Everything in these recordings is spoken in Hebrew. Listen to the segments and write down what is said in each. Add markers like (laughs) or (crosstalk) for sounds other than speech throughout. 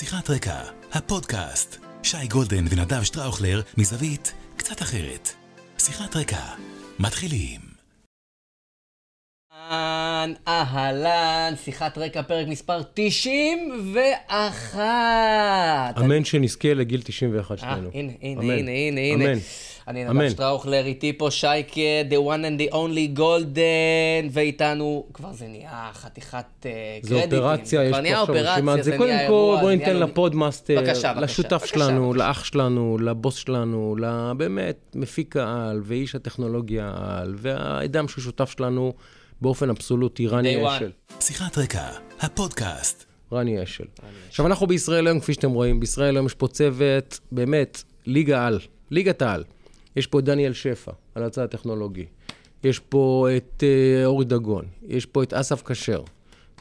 שיחת רקע, הפודקאסט. שי גולדן ונדב שטראוכלר מזווית קצת אחרת. שיחת רקע, מתחילים. אהלן, אהלן, שיחת רקע, פרק מספר 91. אמן שנזכה לגיל 91 אה, שלנו. הנה, הנה, אמן. הנה, הנה, הנה. אמן. אני. נדב שטראוכלר, איתי פה שייקה, the one and the only golden, ואיתנו, כבר זה נהיה חתיכת אה, קרדיטים. אופרציה, יש פה עכשיו רשימת, זה זה קודם כל בוא זה ניתן לפודמאסטר, לשותף שלנו. לאח שלנו, לבוס שלנו, לבאמת מפיק העל ואיש הטכנולוגיה העל, והאדם שהוא שותף שלנו באופן אבסולוטי, רני. אשל. שיחת רקע, הפודקאסט. רני אשל. עכשיו, אנחנו בישראל היום, כפי שאתם רואים, בישראל היום יש פה צוות, באמת, ליגה על, ליגת העל. יש פה את דניאל שפע, על הצד הטכנולוגי. יש פה את אה, אורי דגון. יש פה את אסף כשר.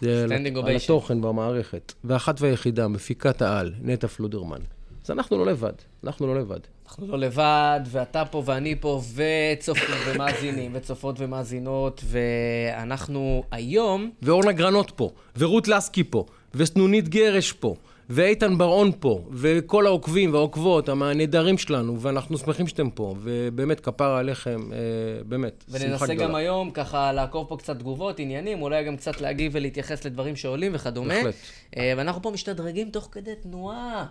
זה על- על. התוכן במערכת. ואחת והיחידה, מפיקת העל, נטע פלודרמן. אז אנחנו לא לבד, אנחנו לא לבד. אנחנו לא לבד, ואתה פה ואני פה, וצופים ומאזינים, וצופות ומאזינות, ואנחנו היום... ואורנה גרנות פה, ורות לסקי פה, וסנונית גרש פה, ואיתן בר-און פה, וכל העוקבים והעוקבות, הנהדרים שלנו, ואנחנו שמחים שאתם פה, ובאמת, כפרה עליכם, אה, באמת, שמחה וננסה גדולה. גם היום ככה לעקוב פה קצת תגובות, עניינים, אולי גם קצת להגיב ולהתייחס לדברים שעולים וכדומה. בהחלט. אה, ואנחנו פה משתדרגים תוך כדי תנועה.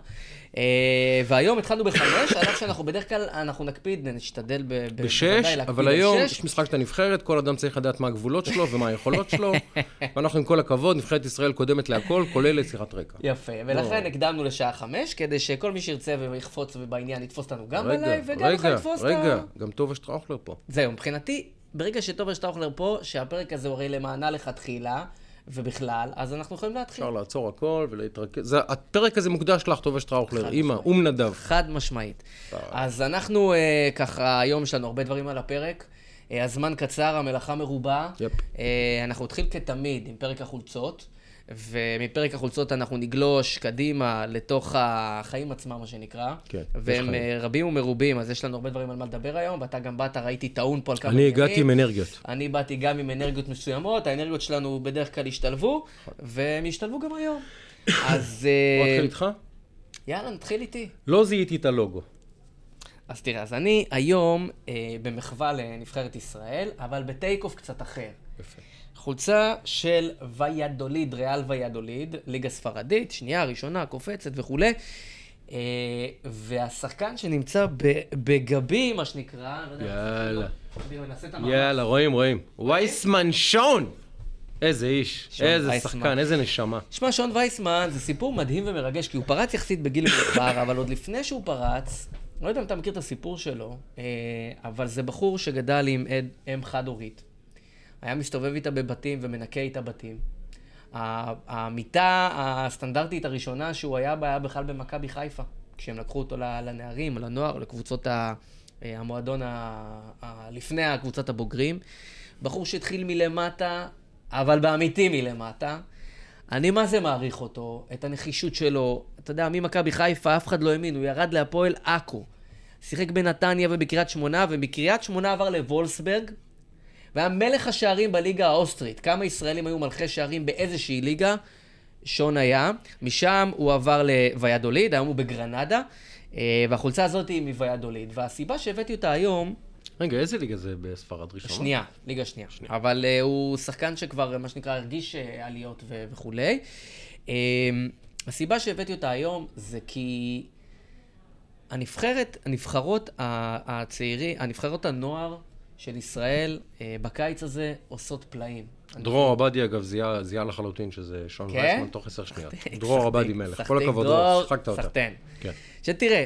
אה, והיום התחלנו בחמש, על אף שאנחנו בדרך כלל, אנחנו נקפיד, נשתדל ב- בשש, אבל היום. יש משחק של הנבחרת, כל אדם צריך לדעת מה הגבולות שלו ומה היכולות שלו, (laughs) ואנחנו עם כל הכבוד, נבחרת ישראל קודמת להכל, כולל לשיחת רקע. יפה, ולכן הקדמנו לשעה חמש, כדי שכל מי שירצה ויחפוץ בעניין יתפוס אותנו גם רגע, בלייב, וגם לך רגע, יתפוס את רגע, ה... גם טובה שטראוכלר פה. זהו, מבחינתי, ברגע שטובר שטאוכלר פה, שהפרק הזה הוא הרי למענה לכתחילה, ובכלל, אז אנחנו יכולים להתחיל. אפשר לעצור הכל ולהתרכז. זה- הפרק הזה מוקדש לך, טובה שטראוכלר, אימא. אום נדב. חד משמעית. אז אנחנו אה, ככה, היום יש לנו הרבה דברים על הפרק. אה, הזמן קצר, המלאכה מרובה. יפ. אה, אנחנו נתחיל כתמיד עם פרק החולצות, ומפרק החולצות אנחנו נגלוש קדימה לתוך החיים עצמם, מה שנקרא. כן, והם. אה, רבים ומרובים, אז יש לנו הרבה דברים על מה לדבר היום, ואתה גם באת, ראיתי טעון פה על כמה אני הגעתי עם אנרגיות. אני באתי גם עם אנרגיות מסוימות, האנרגיות שלנו בדרך כלל השתלבו, והם השתלבו גם היום. אז בוא אה, נתחיל איתך? יאללה, נתחיל איתי. לא זיהיתי את הלוגו. אז תראה, אז אני היום אה, במחווה לנבחרת ישראל, אבל בטייק אוף קצת אחר. יפה. חולצה של ויאדוליד, ריאל ויאדוליד, ליגה ספרדית, שנייה, ראשונה, קופצת וכולי. אה, והשחקן שנמצא בגבי, מה שנקרא, לא יאללה. יאללה, רואים, רואים. וייסמן שון! איזה איש, שון איזה וייסמן. שחקן, איזה נשמה. שמע, שון וייסמן זה סיפור מדהים ומרגש, כי הוא פרץ יחסית בגיל מאוחר, אבל עוד לפני שהוא פרץ, לא יודע אם אתה מכיר את הסיפור שלו, אה, אבל זה בחור שגדל עם אם חד-הורית. היה מסתובב איתה בבתים ומנקה איתה בתים. המיטה הסטנדרטית הראשונה שהוא היה בה היה בכלל במכבי חיפה, כשהם לקחו אותו לנערים, לנוער, לקבוצות ה- אה, המועדון ה- ה- לפני הקבוצת הבוגרים. בחור שהתחיל מלמטה, אבל באמיתי מלמטה. אני מה זה מעריך אותו, את הנחישות שלו. אתה יודע, ממכבי חיפה אף אחד לא האמין, הוא ירד להפועל עכו. שיחק בנתניה ובקריית שמונה, ומקריית שמונה עבר לוולסברג, והיה מלך השערים בליגה האוסטרית. כמה ישראלים היו מלכי שערים באיזושהי ליגה? שון היה. משם הוא עבר לוויאדוליד, היום הוא בגרנדה, אה, והחולצה הזאת היא מוויאדוליד. והסיבה שהבאתי אותה היום, רגע, איזה ליגה זה בספרד ראשונה? שנייה, ליגה שנייה. אבל uh, הוא שחקן שכבר, מה שנקרא, הרגיש uh, עליות ו- וכולי. Um, הסיבה שהבאתי אותה היום זה כי הנבחרת, הנבחרות ה- הצעירים, הנבחרות הנוער של ישראל uh, בקיץ הזה עושות פלאים. דרור עבדי, אגב, זיהה לחלוטין שזה שון כן? וייסמן תוך עשר שניות. (laughs) דרור עבדי מלך, כל הכבוד, דרור, שיחקת אותה. סחטיין. כן. שתראה,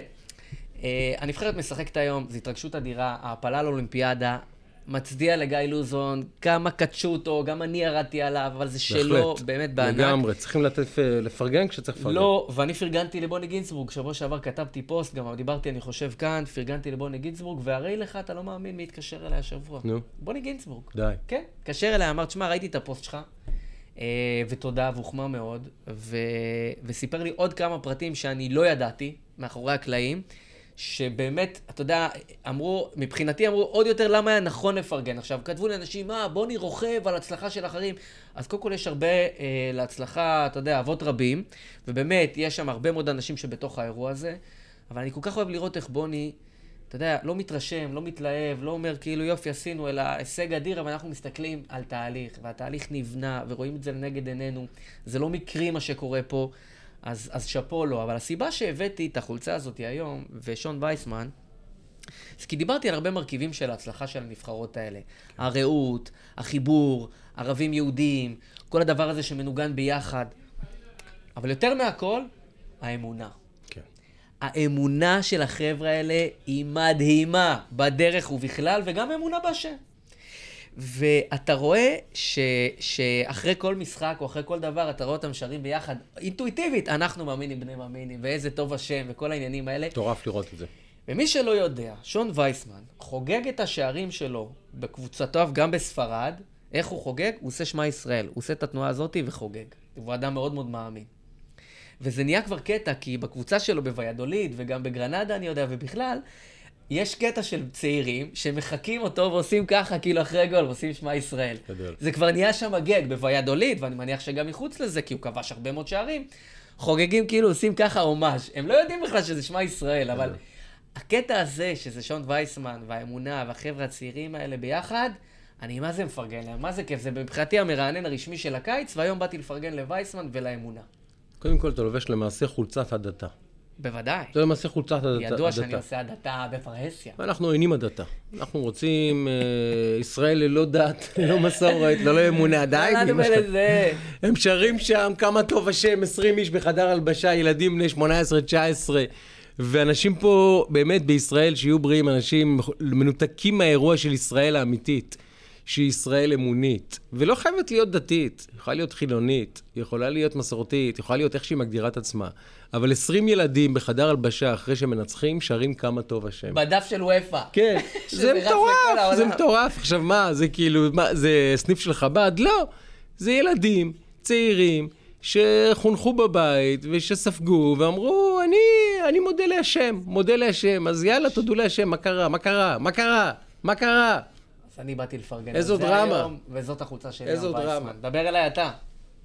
אה, הנבחרת משחקת היום, זו התרגשות אדירה, העפלה לאולימפיאדה, מצדיע לגיא לוזון, כמה קדשו אותו, גם אני ירדתי עליו, אבל זה שלו. באמת בענק. לגמרי, צריכים לתת, אה, לפרגן כשצריך לפרגן. לא, ואני פרגנתי לבוני גינצבורג, שבוע שעבר כתבתי פוסט, גם דיברתי, אני חושב, כאן, פרגנתי לבוני גינצבורג, והרי לך, אתה לא מאמין מי התקשר אליי השבוע. נו. בוני גינצבורג. די. כן, התקשר אליי, אמר, תשמע, ראיתי את הפוסט שלך, אה, ותודה, והוחמא מאוד, ו... וסיפר לי עוד כמה פרטים שאני לא ידעתי, מאחורי הקלעים, שבאמת, אתה יודע, אמרו, מבחינתי אמרו עוד יותר למה היה נכון לפרגן. עכשיו, כתבו לאנשים, מה, בוני רוכב על הצלחה של אחרים. אז קודם כל יש הרבה אה, להצלחה, אתה יודע, אבות רבים, ובאמת, יש שם הרבה מאוד אנשים שבתוך האירוע הזה, אבל אני כל כך אוהב לראות איך בוני, אתה יודע, לא מתרשם, לא מתלהב, לא אומר כאילו יופי עשינו, אלא הישג אדיר, אבל אנחנו מסתכלים על תהליך, והתהליך נבנה, ורואים את זה לנגד עינינו. זה לא מקרי מה שקורה פה. אז, אז שאפו לו. אבל הסיבה שהבאתי את החולצה הזאת היום, ושון וייסמן, זה כי דיברתי על הרבה מרכיבים של ההצלחה של הנבחרות האלה. הרעות, החיבור, ערבים יהודים, כל הדבר הזה שמנוגן ביחד. אבל יותר מהכל, האמונה. כן. האמונה של החבר'ה האלה היא מדהימה בדרך ובכלל, וגם אמונה בהשם. ואתה רואה ש, שאחרי כל משחק או אחרי כל דבר, אתה רואה אותם שרים ביחד, אינטואיטיבית, אנחנו מאמינים בני מאמינים, ואיזה טוב השם, וכל העניינים האלה. מטורף לראות את זה. ומי שלא יודע, שון וייסמן חוגג את השערים שלו בקבוצתו, גם בספרד. איך הוא חוגג? הוא עושה שמע ישראל. הוא עושה את התנועה הזאת וחוגג. הוא אדם מאוד מאוד מאמין. וזה נהיה כבר קטע, כי בקבוצה שלו בוויאדוליד, וגם בגרנדה, אני יודע, ובכלל, יש קטע של צעירים שמחקים אותו ועושים ככה, כאילו אחרי גול, ועושים שמע ישראל. גדול. זה כבר נהיה שם גג בוויאדוליד, ואני מניח שגם מחוץ לזה, כי הוא כבש הרבה מאוד שערים. חוגגים כאילו, עושים ככה הומאז'. הם לא יודעים בכלל שזה שמע ישראל, אבל הקטע הזה, שזה שון וייסמן, והאמונה, והחבר'ה הצעירים האלה ביחד, אני מה זה מפרגן להם, מה זה כיף. זה מבחינתי המרענן הרשמי של הקיץ, והיום באתי לפרגן לווייסמן ולאמונה. קודם כל, אתה לובש למעשה חולצת הדתה. בוודאי. זה למעשה חולצת הדתה. ידוע שאני עושה הדתה בפרהסיה. ואנחנו עוינים הדתה. אנחנו רוצים אה, ישראל ללא דת, (laughs) ללא מסורת, ללא אמונה. די? הם שרים שם, כמה טוב השם, 20 איש בחדר הלבשה, ילדים בני 18-19. ואנשים פה, באמת, בישראל, שיהיו בריאים, אנשים מנותקים מהאירוע של ישראל האמיתית, שהיא ישראל אמונית. ולא חייבת להיות דתית, יכולה להיות חילונית, יכולה להיות מסורתית, יכולה להיות איך שהיא מגדירה את עצמה. אבל 20 ילדים בחדר הלבשה, אחרי שמנצחים, שרים כמה טוב השם. בדף של וופא. כן, (laughs) זה מטורף. זה מטורף. עכשיו מה, זה כאילו, מה, זה סניף של חב"ד? לא. זה ילדים צעירים שחונכו בבית ושספגו ואמרו, אני, אני מודה להשם, מודה להשם, אז יאללה, תודו להשם, מה קרה, מה קרה, מה קרה, מה קרה? אני באתי לפרגן איזו דרמה. היום, וזאת החולצה שלי. איזו. דרמה. דבר אליי אתה.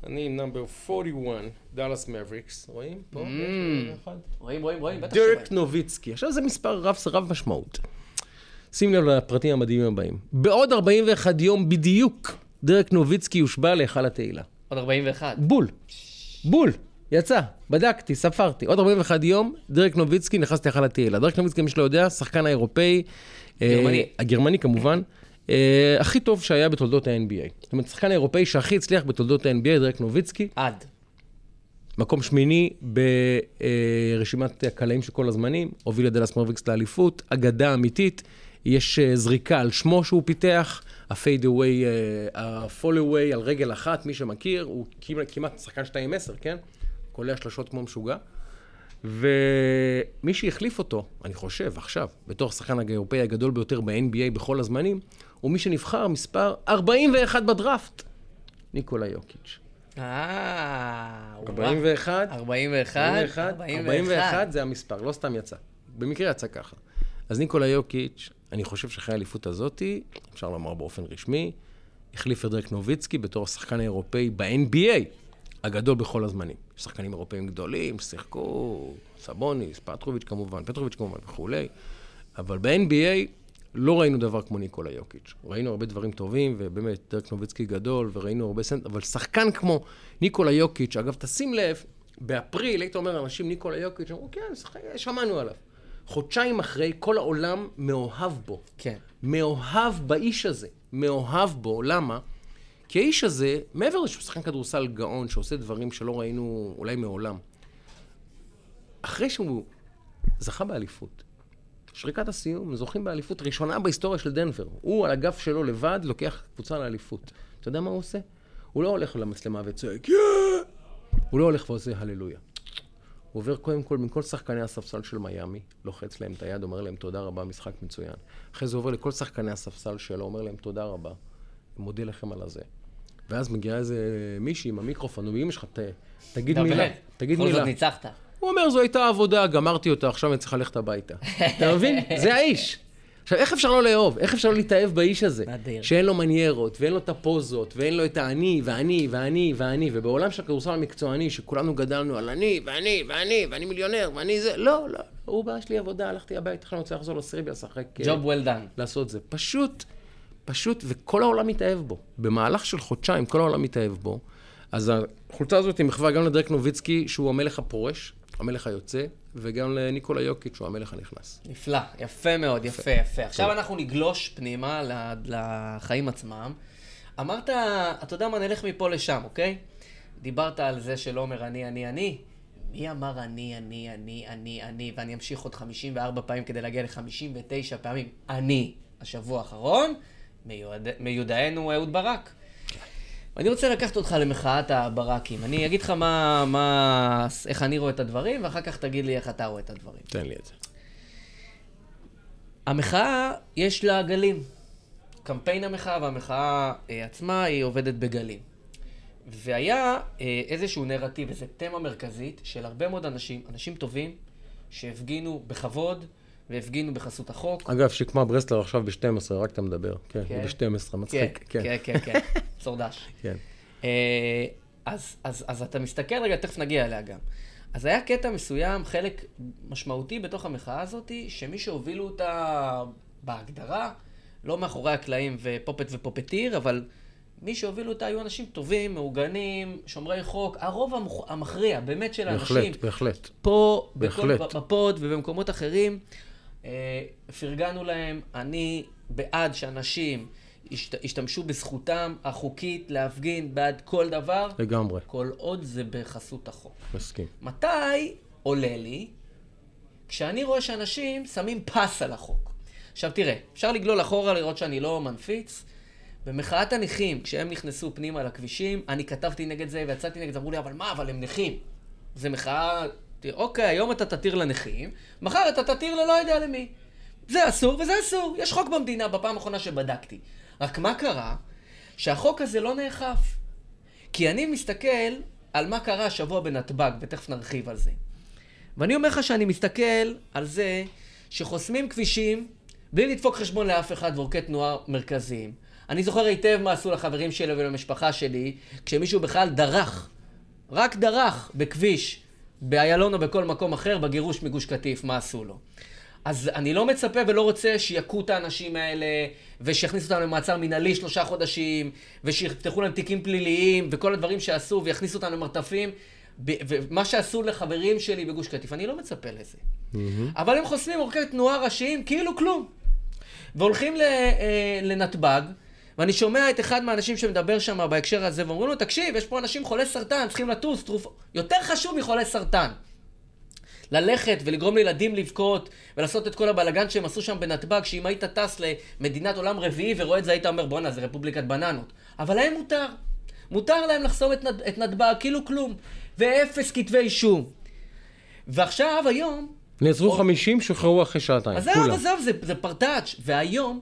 אני עם נאמבר 41, דאלאס מבריקס, רואים? פה? רואים, רואים, רואים, בטח דירק שרואים. נוביצקי. עכשיו זה מספר רב, רב משמעות. שים לב לפרטים המדהימים הבאים. בעוד 41 יום בדיוק, דירק נוביצקי יושבע להיכל התהילה. עוד 41. בול. בול. יצא, בדקתי, ספרתי. עוד 41 יום, דירק נוביצקי נכנס להיכל התהילה. דירק נוביצקי, מי שלא יודע, שחקן האירופאי. גרמני. אה, הגרמני כמובן. אה, הכי טוב שהיה בתולדות ה-NBA. זאת אומרת, שחקן האירופאי שהכי הצליח בתולדות ה-NBA, דירק נוביצקי. עד. מקום שמיני ברשימת הקלעים של כל הזמנים, הוביל את דאלאס מאבריקס לאליפות, אגדה אמיתית, יש אה, זריקה על שמו שהוא פיתח, ה-fadeaway, ה-fallaway על רגל אחת, מי שמכיר, הוא כמעט, כמעט שחקן 2-10, כן? קולע שלשות כמו משוגע. ומי שהחליף אותו, אני חושב, עכשיו, בתור השחקן האירופאי הגדול ביותר ב-NBA בכל הזמנים, הוא מי שנבחר מספר 41 בדראפט, ניקולה יוקיץ'. אה... וואו. 41, 41. 41, 41 זה המספר, לא סתם יצא. במקרה יצא ככה. אז ניקולה יוקיץ', אני חושב שאחרי האליפות הזאתי, אפשר לומר באופן רשמי, החליף את דרק נוביצקי בתור השחקן האירופאי ב-NBA, הגדול בכל הזמנים. יש שחקנים אירופאים גדולים, שיחקו, סבוניס, פטרוביץ' כמובן, פטרוביץ' כמובן וכולי, אבל ב-NBA לא ראינו דבר כמו ניקולה יוקיץ'. ראינו הרבה דברים טובים, ובאמת, דרק נוביצקי גדול, וראינו הרבה סנט, אבל שחקן כמו ניקולה יוקיץ', אגב, תשים לב, באפריל היית אומר לאנשים ניקולה יוקיץ', אמרו, כן, שחק- שמענו עליו. חודשיים אחרי, כל העולם מאוהב בו. כן. מאוהב באיש הזה. מאוהב בו, למה? כי האיש הזה, מעבר לזה שהוא שחקן כדורסל גאון, שעושה דברים שלא ראינו אולי מעולם, אחרי שהוא זכה באליפות, שריקת הסיום, זוכים באליפות ראשונה בהיסטוריה של דנבר. הוא על הגב שלו לבד לוקח קבוצה לאליפות. אתה יודע מה הוא עושה? הוא לא הולך למצלמה וצועק, יאה! הוא לא הולך ועושה הללויה. הוא עובר קודם כל מכל שחקני הספסל של מיאמי, לוחץ להם את היד, אומר להם תודה רבה, משחק מצוין. אחרי זה עובר לכל שחקני הספסל שלו, אומר להם תודה רבה, מודה לכם על הזה. ואז מגיעה איזה מישהי עם המיקרופון, ואמא שלך, תגיד. מילה, תגיד בכל מילה. זאת ניצחת. הוא אומר, זו הייתה עבודה, גמרתי אותה, עכשיו אני צריך ללכת הביתה. (laughs) אתה מבין? זה האיש. עכשיו, איך אפשר לא לאהוב? איך אפשר לא להתאהב באיש הזה? נדיר. שאין לו מניירות, ואין לו את הפוזות, ואין לו את האני, ואני, ואני, ואני, ובעולם של הכדורסל המקצועני, שכולנו גדלנו על אני, ואני, ואני, ואני מיליונר, ואני זה, לא, לא. הוא בא, יש לי עבודה, הלכתי הביתה, עכשיו אני רוצה לחזור לסריביה, לשחק. ג'וב well done. לעשות זה. פשוט, פשוט, וכל העולם מתאהב בו. במהלך של חודשיים, כל העולם מתאהב בו. אז החולצה הזאת היא מחווה גם לדרק נוביצקי, שהוא המלך הפורש, המלך היוצא, וגם לניקולה יוקיץ', שהוא המלך הנכנס. נפלא, יפה מאוד, יפה, יפה. עכשיו אנחנו נגלוש פנימה לחיים עצמם. אמרת, אתה יודע מה, נלך מפה לשם, אוקיי? דיברת על זה שלא אומר אני, אני, אני. מי אמר אני, אני, אני, אני, אני, ואני אמשיך עוד 54 פעמים כדי להגיע ל-59 פעמים אני, השבוע האחרון, מיודענו אהוד ברק. אני רוצה לקחת אותך למחאת הברקים. אני אגיד לך מה, מה, איך אני רואה את הדברים, ואחר כך תגיד לי איך אתה רואה את הדברים. תן לי את זה. המחאה, יש לה גלים. קמפיין המחאה והמחאה אה, עצמה, היא עובדת בגלים. והיה אה, איזשהו נרטיב, איזו תמה מרכזית של הרבה מאוד אנשים, אנשים טובים, שהפגינו בכבוד והפגינו בחסות החוק. אגב, שקמה ברסלר עכשיו ב-12, רק אתה מדבר. כן, כן. ב-12, כן, מצחיק. כן, כן, כן, (laughs) צורדש. כן. אה, אז, אז, אז אתה מסתכל רגע, תכף נגיע אליה גם. אז היה קטע מסוים, חלק משמעותי בתוך המחאה הזאת, שמי שהובילו אותה בהגדרה, לא מאחורי הקלעים ופופט ופופטיר, אבל מי שהובילו אותה היו אנשים טובים, מעוגנים, שומרי חוק, הרוב. המכריע, באמת של האנשים. בהחלט, בהחלט. פה, בהחלט. בכל, בפוד ובמקומות אחרים, פרגנו להם, אני בעד שאנשים ישת, ישתמשו בזכותם החוקית להפגין בעד כל דבר, לגמרי, כל עוד זה בחסות החוק. מסכים. מתי עולה לי? כשאני רואה שאנשים שמים פס על החוק. עכשיו תראה, אפשר לגלול אחורה לראות שאני לא מנפיץ. במחאת הנכים, כשהם נכנסו פנימה לכבישים, אני כתבתי נגד זה ויצאתי נגד זה, אמרו לי, אבל מה, אבל הם נכים. זה מחאה, אוקיי, היום אתה תתיר לנכים, מחר אתה תתיר ללא יודע למי. זה אסור וזה אסור. יש חוק במדינה בפעם האחרונה שבדקתי. רק מה קרה? שהחוק הזה לא נאכף. כי אני מסתכל על מה קרה השבוע בנתב"ג, ותכף נרחיב על זה. ואני אומר לך שאני מסתכל על זה שחוסמים כבישים בלי לדפוק חשבון לאף אחד ועורקי תנועה מרכזיים. אני זוכר היטב מה עשו לחברים שלי ולמשפחה שלי, כשמישהו בכלל דרך, רק דרך בכביש, באיילון או בכל מקום אחר, בגירוש מגוש קטיף, מה עשו לו. אז אני לא מצפה ולא רוצה שיכו את האנשים האלה, ושיכניסו אותם למעצר מינהלי שלושה חודשים, ושיפתחו להם תיקים פליליים, וכל הדברים שעשו, ויכניסו אותם למרתפים. ומה שעשו לחברים שלי בגוש קטיף, אני לא מצפה לזה. אבל הם חוסמים עורקי תנועה ראשיים כאילו כלום. והולכים אה, לנתב"ג, ואני שומע את אחד מהאנשים שמדבר שם בהקשר הזה, ואומרים לו, תקשיב, יש פה אנשים חולי סרטן, צריכים לטוס, תרופות. יותר חשוב מחולי סרטן. ללכת ולגרום לילדים לבכות ולעשות את כל הבלגן שהם עשו שם בנתב"ג, שאם היית טס למדינת עולם רביעי ורואה את זה, היית אומר, בואנה, זה רפובליקת בננות. אבל להם מותר. מותר להם לחסום את, נד... את נתב"ג כאילו כלום. ואפס כתבי אישום. ועכשיו, היום, נעצרו עוד- 50, שוחררו אחרי שעתיים. עזוב. עזוב, זה, זה פרטאץ'. והיום,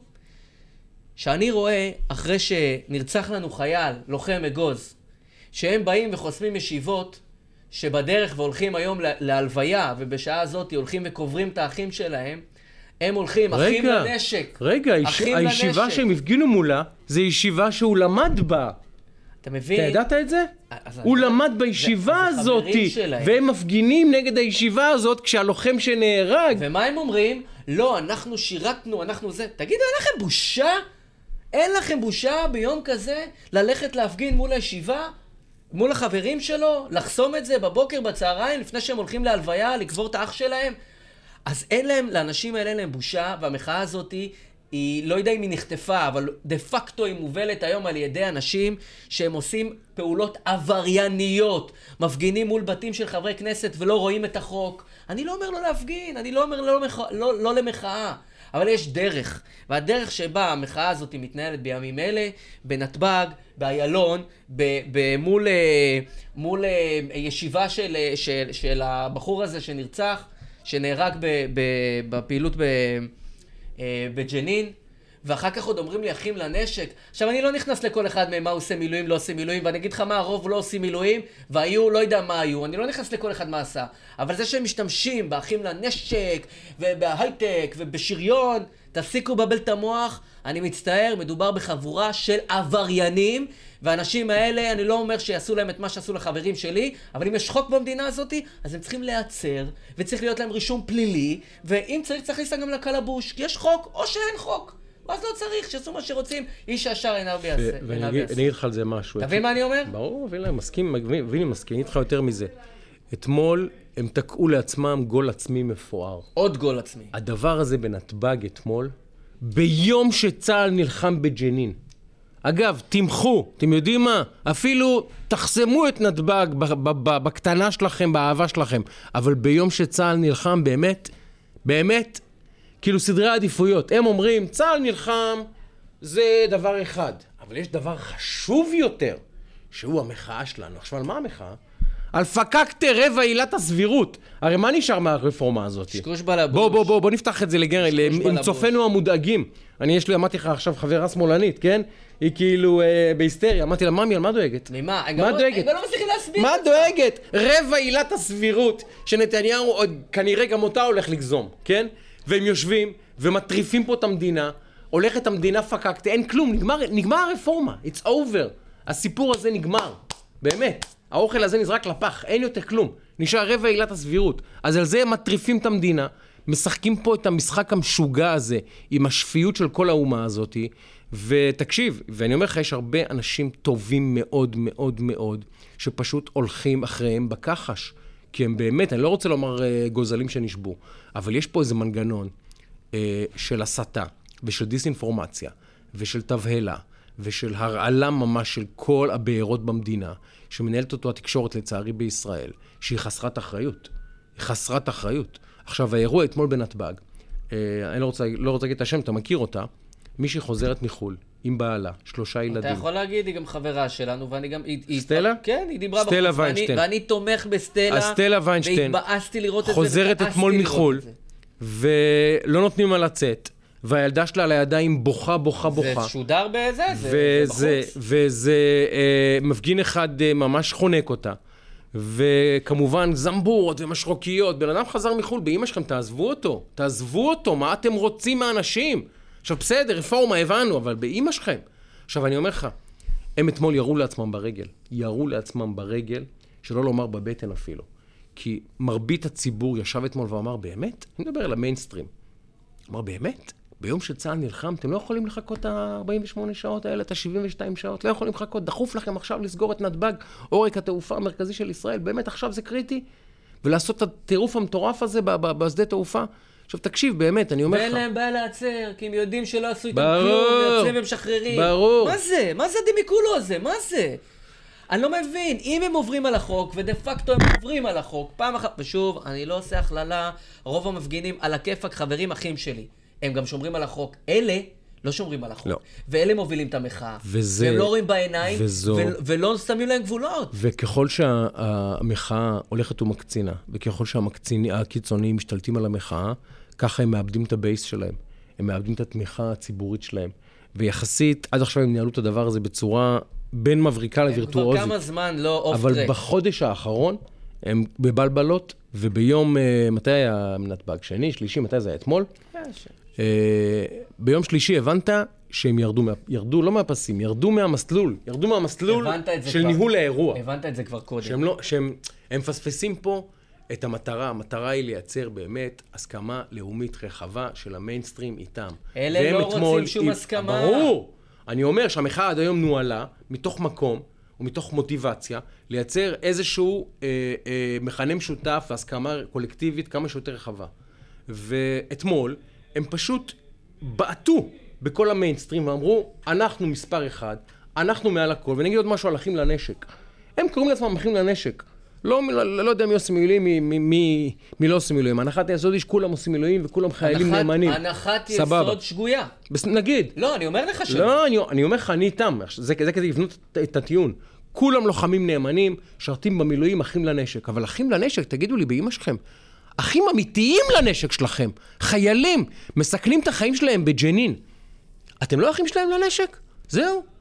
שאני רואה, אחרי שנרצח לנו חייל, לוחם אגוז, שהם באים וחוסמים ישיבות, שבדרך והולכים היום לה- להלוויה, ובשעה הזאת הולכים וקוברים את האחים שלהם, הם הולכים, אחים רגע, לנשק. רגע, היש- אחים הישיבה לנשק. שהם הפגינו מולה, זה ישיבה שהוא למד בה. אתה מבין? אתה ידעת את זה? הוא אני- למד זה- בישיבה זה הזאת, שלהם. והם מפגינים נגד הישיבה הזאת כשהלוחם שנהרג. ומה הם אומרים? לא, אנחנו שירתנו, אנחנו זה. תגידו, אין לכם בושה? אין לכם בושה ביום כזה ללכת להפגין מול הישיבה? מול החברים שלו? לחסום את זה בבוקר, בצהריים, לפני שהם הולכים להלוויה, לקבור את האח שלהם? אז אין להם, לאנשים האלה אין להם בושה, והמחאה הזאת היא, לא יודע אם היא נחטפה, אבל דה פקטו היא מובלת היום על ידי אנשים שהם עושים פעולות עברייניות, מפגינים מול בתים של חברי כנסת ולא רואים את החוק. אני לא אומר לא להפגין, אני לא אומר לא. לא, לא למחאה, אבל יש דרך. והדרך שבה המחאה הזאת מתנהלת בימים אלה, בנתב"ג, באיילון, מול, אה, מול אה, ישיבה של, אה, של, של הבחור הזה שנרצח, שנהרג ב, ב, בפעילות בג'נין, ואחר כך עוד אומרים לי אחים לנשק. עכשיו, אני לא נכנס לכל אחד מהם מה הוא עושה מילואים, לא עושה מילואים, ואני אגיד לך מה, הרוב לא עושים מילואים, והיו, לא יודע מה היו, אני לא נכנס לכל אחד מה עשה. אבל זה שהם משתמשים באחים לנשק, ובהייטק, ובשריון, תפסיקו לבלבל את המוח. אני מצטער, מדובר בחבורה של עבריינים, והאנשים האלה, אני לא אומר שיעשו להם את מה שעשו לחברים שלי, אבל אם יש חוק במדינה הזאת, אז הם צריכים להיעצר, וצריך להיות להם רישום פלילי, ואם צריך, צריך להכניס גם לקלבוש, כי יש חוק, או שאין חוק. ואז לא צריך, שיעשו מה שרוצים, איש הישר עיניו ויעשה. ואני אגיד לך על זה משהו. אתה מבין מה אני אומר? ברור, להם, מסכים, מבין, מסכים, אני אגיד לך יותר מזה. אתמול הם תקעו לעצמם גול עצמי מפואר. עוד גול עצמי. הדבר הזה בנתב"ג אתמול, ביום שצה"ל נלחם בג'נין. אגב, תמחו, אתם יודעים מה? אפילו תחסמו את נתב"ג בקטנה שלכם, באהבה שלכם, אבל ביום שצה"ל נלחם, באמת, באמת, כאילו סדרי עדיפויות. הם אומרים, צה"ל נלחם, זה דבר אחד, אבל יש דבר חשוב יותר, שהוא המחאה שלנו. עכשיו, על מה המחאה? על פקקטה רבע עילת הסבירות. הרי מה נשאר מהרפורמה הזאת? שקוש בלבוש. בוא, בוא, בוא, בוא נפתח את זה לגמרי, עם צופינו המודאגים. אני, יש לי, אמרתי לך עכשיו חברה שמאלנית, כן? היא כאילו אה, בהיסטריה. אמרתי לה, ממי, על מה דואגת? ממה? מה לא- דואגת? הם לא מצליחים להסביר מה דואגת? רבע עילת הסבירות, שנתניהו עוד כנראה גם אותה הולך לגזום, כן? והם יושבים ומטריפים פה את המדינה, הולכת המדינה פקקטה, אין כלום, נגמר, נגמר הרפורמה, it's over. הסיפור הזה נגמר, באמת. האוכל הזה נזרק לפח, אין יותר כלום. נשאר רבע עילת הסבירות. אז על זה הם מטריפים את המדינה, משחקים פה את המשחק המשוגע הזה, עם השפיות של כל האומה הזאתי. ותקשיב, ואני אומר לך, יש הרבה אנשים טובים מאוד מאוד מאוד, שפשוט הולכים אחריהם בכחש. כי הם באמת, אני לא רוצה לומר uh, גוזלים שנשבו, אבל יש פה איזה מנגנון uh, של הסתה, ושל דיסאינפורמציה, ושל תבהלה, ושל הרעלה ממש של כל הבארות במדינה, שמנהלת אותו התקשורת, לצערי, בישראל, שהיא חסרת אחריות. היא חסרת אחריות. עכשיו, האירוע אתמול בנתב"ג, אה, אני לא רוצה, לא רוצה להגיד את השם, אתה מכיר אותה, מישהי חוזרת מחו"ל, עם בעלה, שלושה ילדים. אתה יכול להגיד, היא גם חברה שלנו, ואני גם... סטלה? כן, היא דיברה בחוץ. סטלה ויינשטיין. ואני תומך בסטלה. אז סטלה ויינשטיין. והתבאסתי לראות את זה, חוזרת אתמול מחו"ל, ולא נותנים לה לצאת. והילדה שלה על הידיים בוכה, בוכה, בוכה. זה שודר בזה, זה, וזה, בחוץ. וזה, אה, מפגין אחד אה, ממש חונק אותה. וכמובן זמבורות ומשרוקיות. בן אדם חזר מחו"ל, באמא שלכם, תעזבו אותו. תעזבו אותו, מה אתם רוצים מהאנשים? עכשיו, בסדר, רפורמה, הבנו, אבל באמא שלכם. עכשיו, אני אומר לך, הם אתמול ירו לעצמם ברגל. ירו לעצמם ברגל, שלא לומר בבטן אפילו. כי מרבית הציבור ישב אתמול ואמר, באמת? אני מדבר על המיינסטרים. אמר, באמת? ביום שצה"ל נלחם, אתם לא יכולים לחכות את ה-48 שעות האלה, את ה-72 שעות, לא יכולים לחכות, דחוף לכם עכשיו לסגור את נתב"ג, עורק התעופה המרכזי של ישראל, באמת עכשיו זה קריטי, ולעשות את הטירוף המטורף הזה בשדה תעופה. עכשיו תקשיב, באמת, אני אומר לך... ואין להם בעיה להיעצר, כי הם יודעים שלא עשו איתם כלום, יוצאים ומשחררים. ברור. מה זה? מה זה הדמיקולו הזה? מה זה? אני לא מבין, אם הם עוברים על החוק, ודה פקטו הם עוברים על החוק, פעם אחת, ושוב, אני לא עושה הכללה, רוב המפגינים על הכיפאק, חברים אחים שלי. הם גם שומרים על החוק. אלה לא שומרים על החוק. לא. ואלה מובילים את המחאה. וזה... והם לא רואים בעיניים, וזו... ו- ולא שמים להם גבולות. וככל שהמחאה הולכת ומקצינה, וככל שהקיצוניים משתלטים על המחאה, ככה הם מאבדים את ה-base שלהם. הם מאבדים את התמיכה הציבורית שלהם. ויחסית, עד עכשיו הם ניהלו את הדבר הזה בצורה בין מבריקה לווירטואוזית. כבר כמה זמן לא off track. אבל בחודש האחרון, הם בבלבלות, וביום, אה, מתי היה נתב"ג? שני, שלישי, מתי זה היה? אתמול? אה, ביום שלישי הבנת שהם ירדו, ירדו לא מהפסים, ירדו מהמסלול, ירדו מהמסלול של כבר, ניהול האירוע. הבנת את זה כבר קודם. שהם, לא, שהם הם מפספסים פה את המטרה, המטרה היא לייצר באמת הסכמה לאומית רחבה של המיינסטרים איתם. אלה לא רוצים שום הסכמה. ברור. אני אומר שהמחאה עד היום נוהלה מתוך מקום ומתוך מוטיבציה לייצר איזשהו אה, אה, מכנה משותף והסכמה קולקטיבית כמה שיותר רחבה. ואתמול הם פשוט בעטו בכל המיינסטרים ואמרו, אנחנו מספר אחד, אנחנו מעל הכל, ואני אגיד עוד משהו על אחים לנשק. הם קוראים לעצמם אחים לנשק. לא, לא, לא יודע מי עושה מילואים, מי, מי, מי, מי לא עושה מילואים. הנחת היסוד היא שכולם עושים מילואים וכולם חיילים הנחת, נאמנים. הנחת סבבה. יסוד שגויה. בס, נגיד. לא, אני אומר לך ש... לא, אני, אני אומר לך, אני איתם. זה, זה כדי לבנות את הטיעון. כולם לוחמים נאמנים, שרתים במילואים, אחים לנשק. אבל אחים לנשק, תגידו לי, באמא שלכם, אחים אמיתיים לנשק שלכם, חיילים, מסכנים את החיים שלהם בג'נין. אתם לא אחים שלהם לנשק? זהו.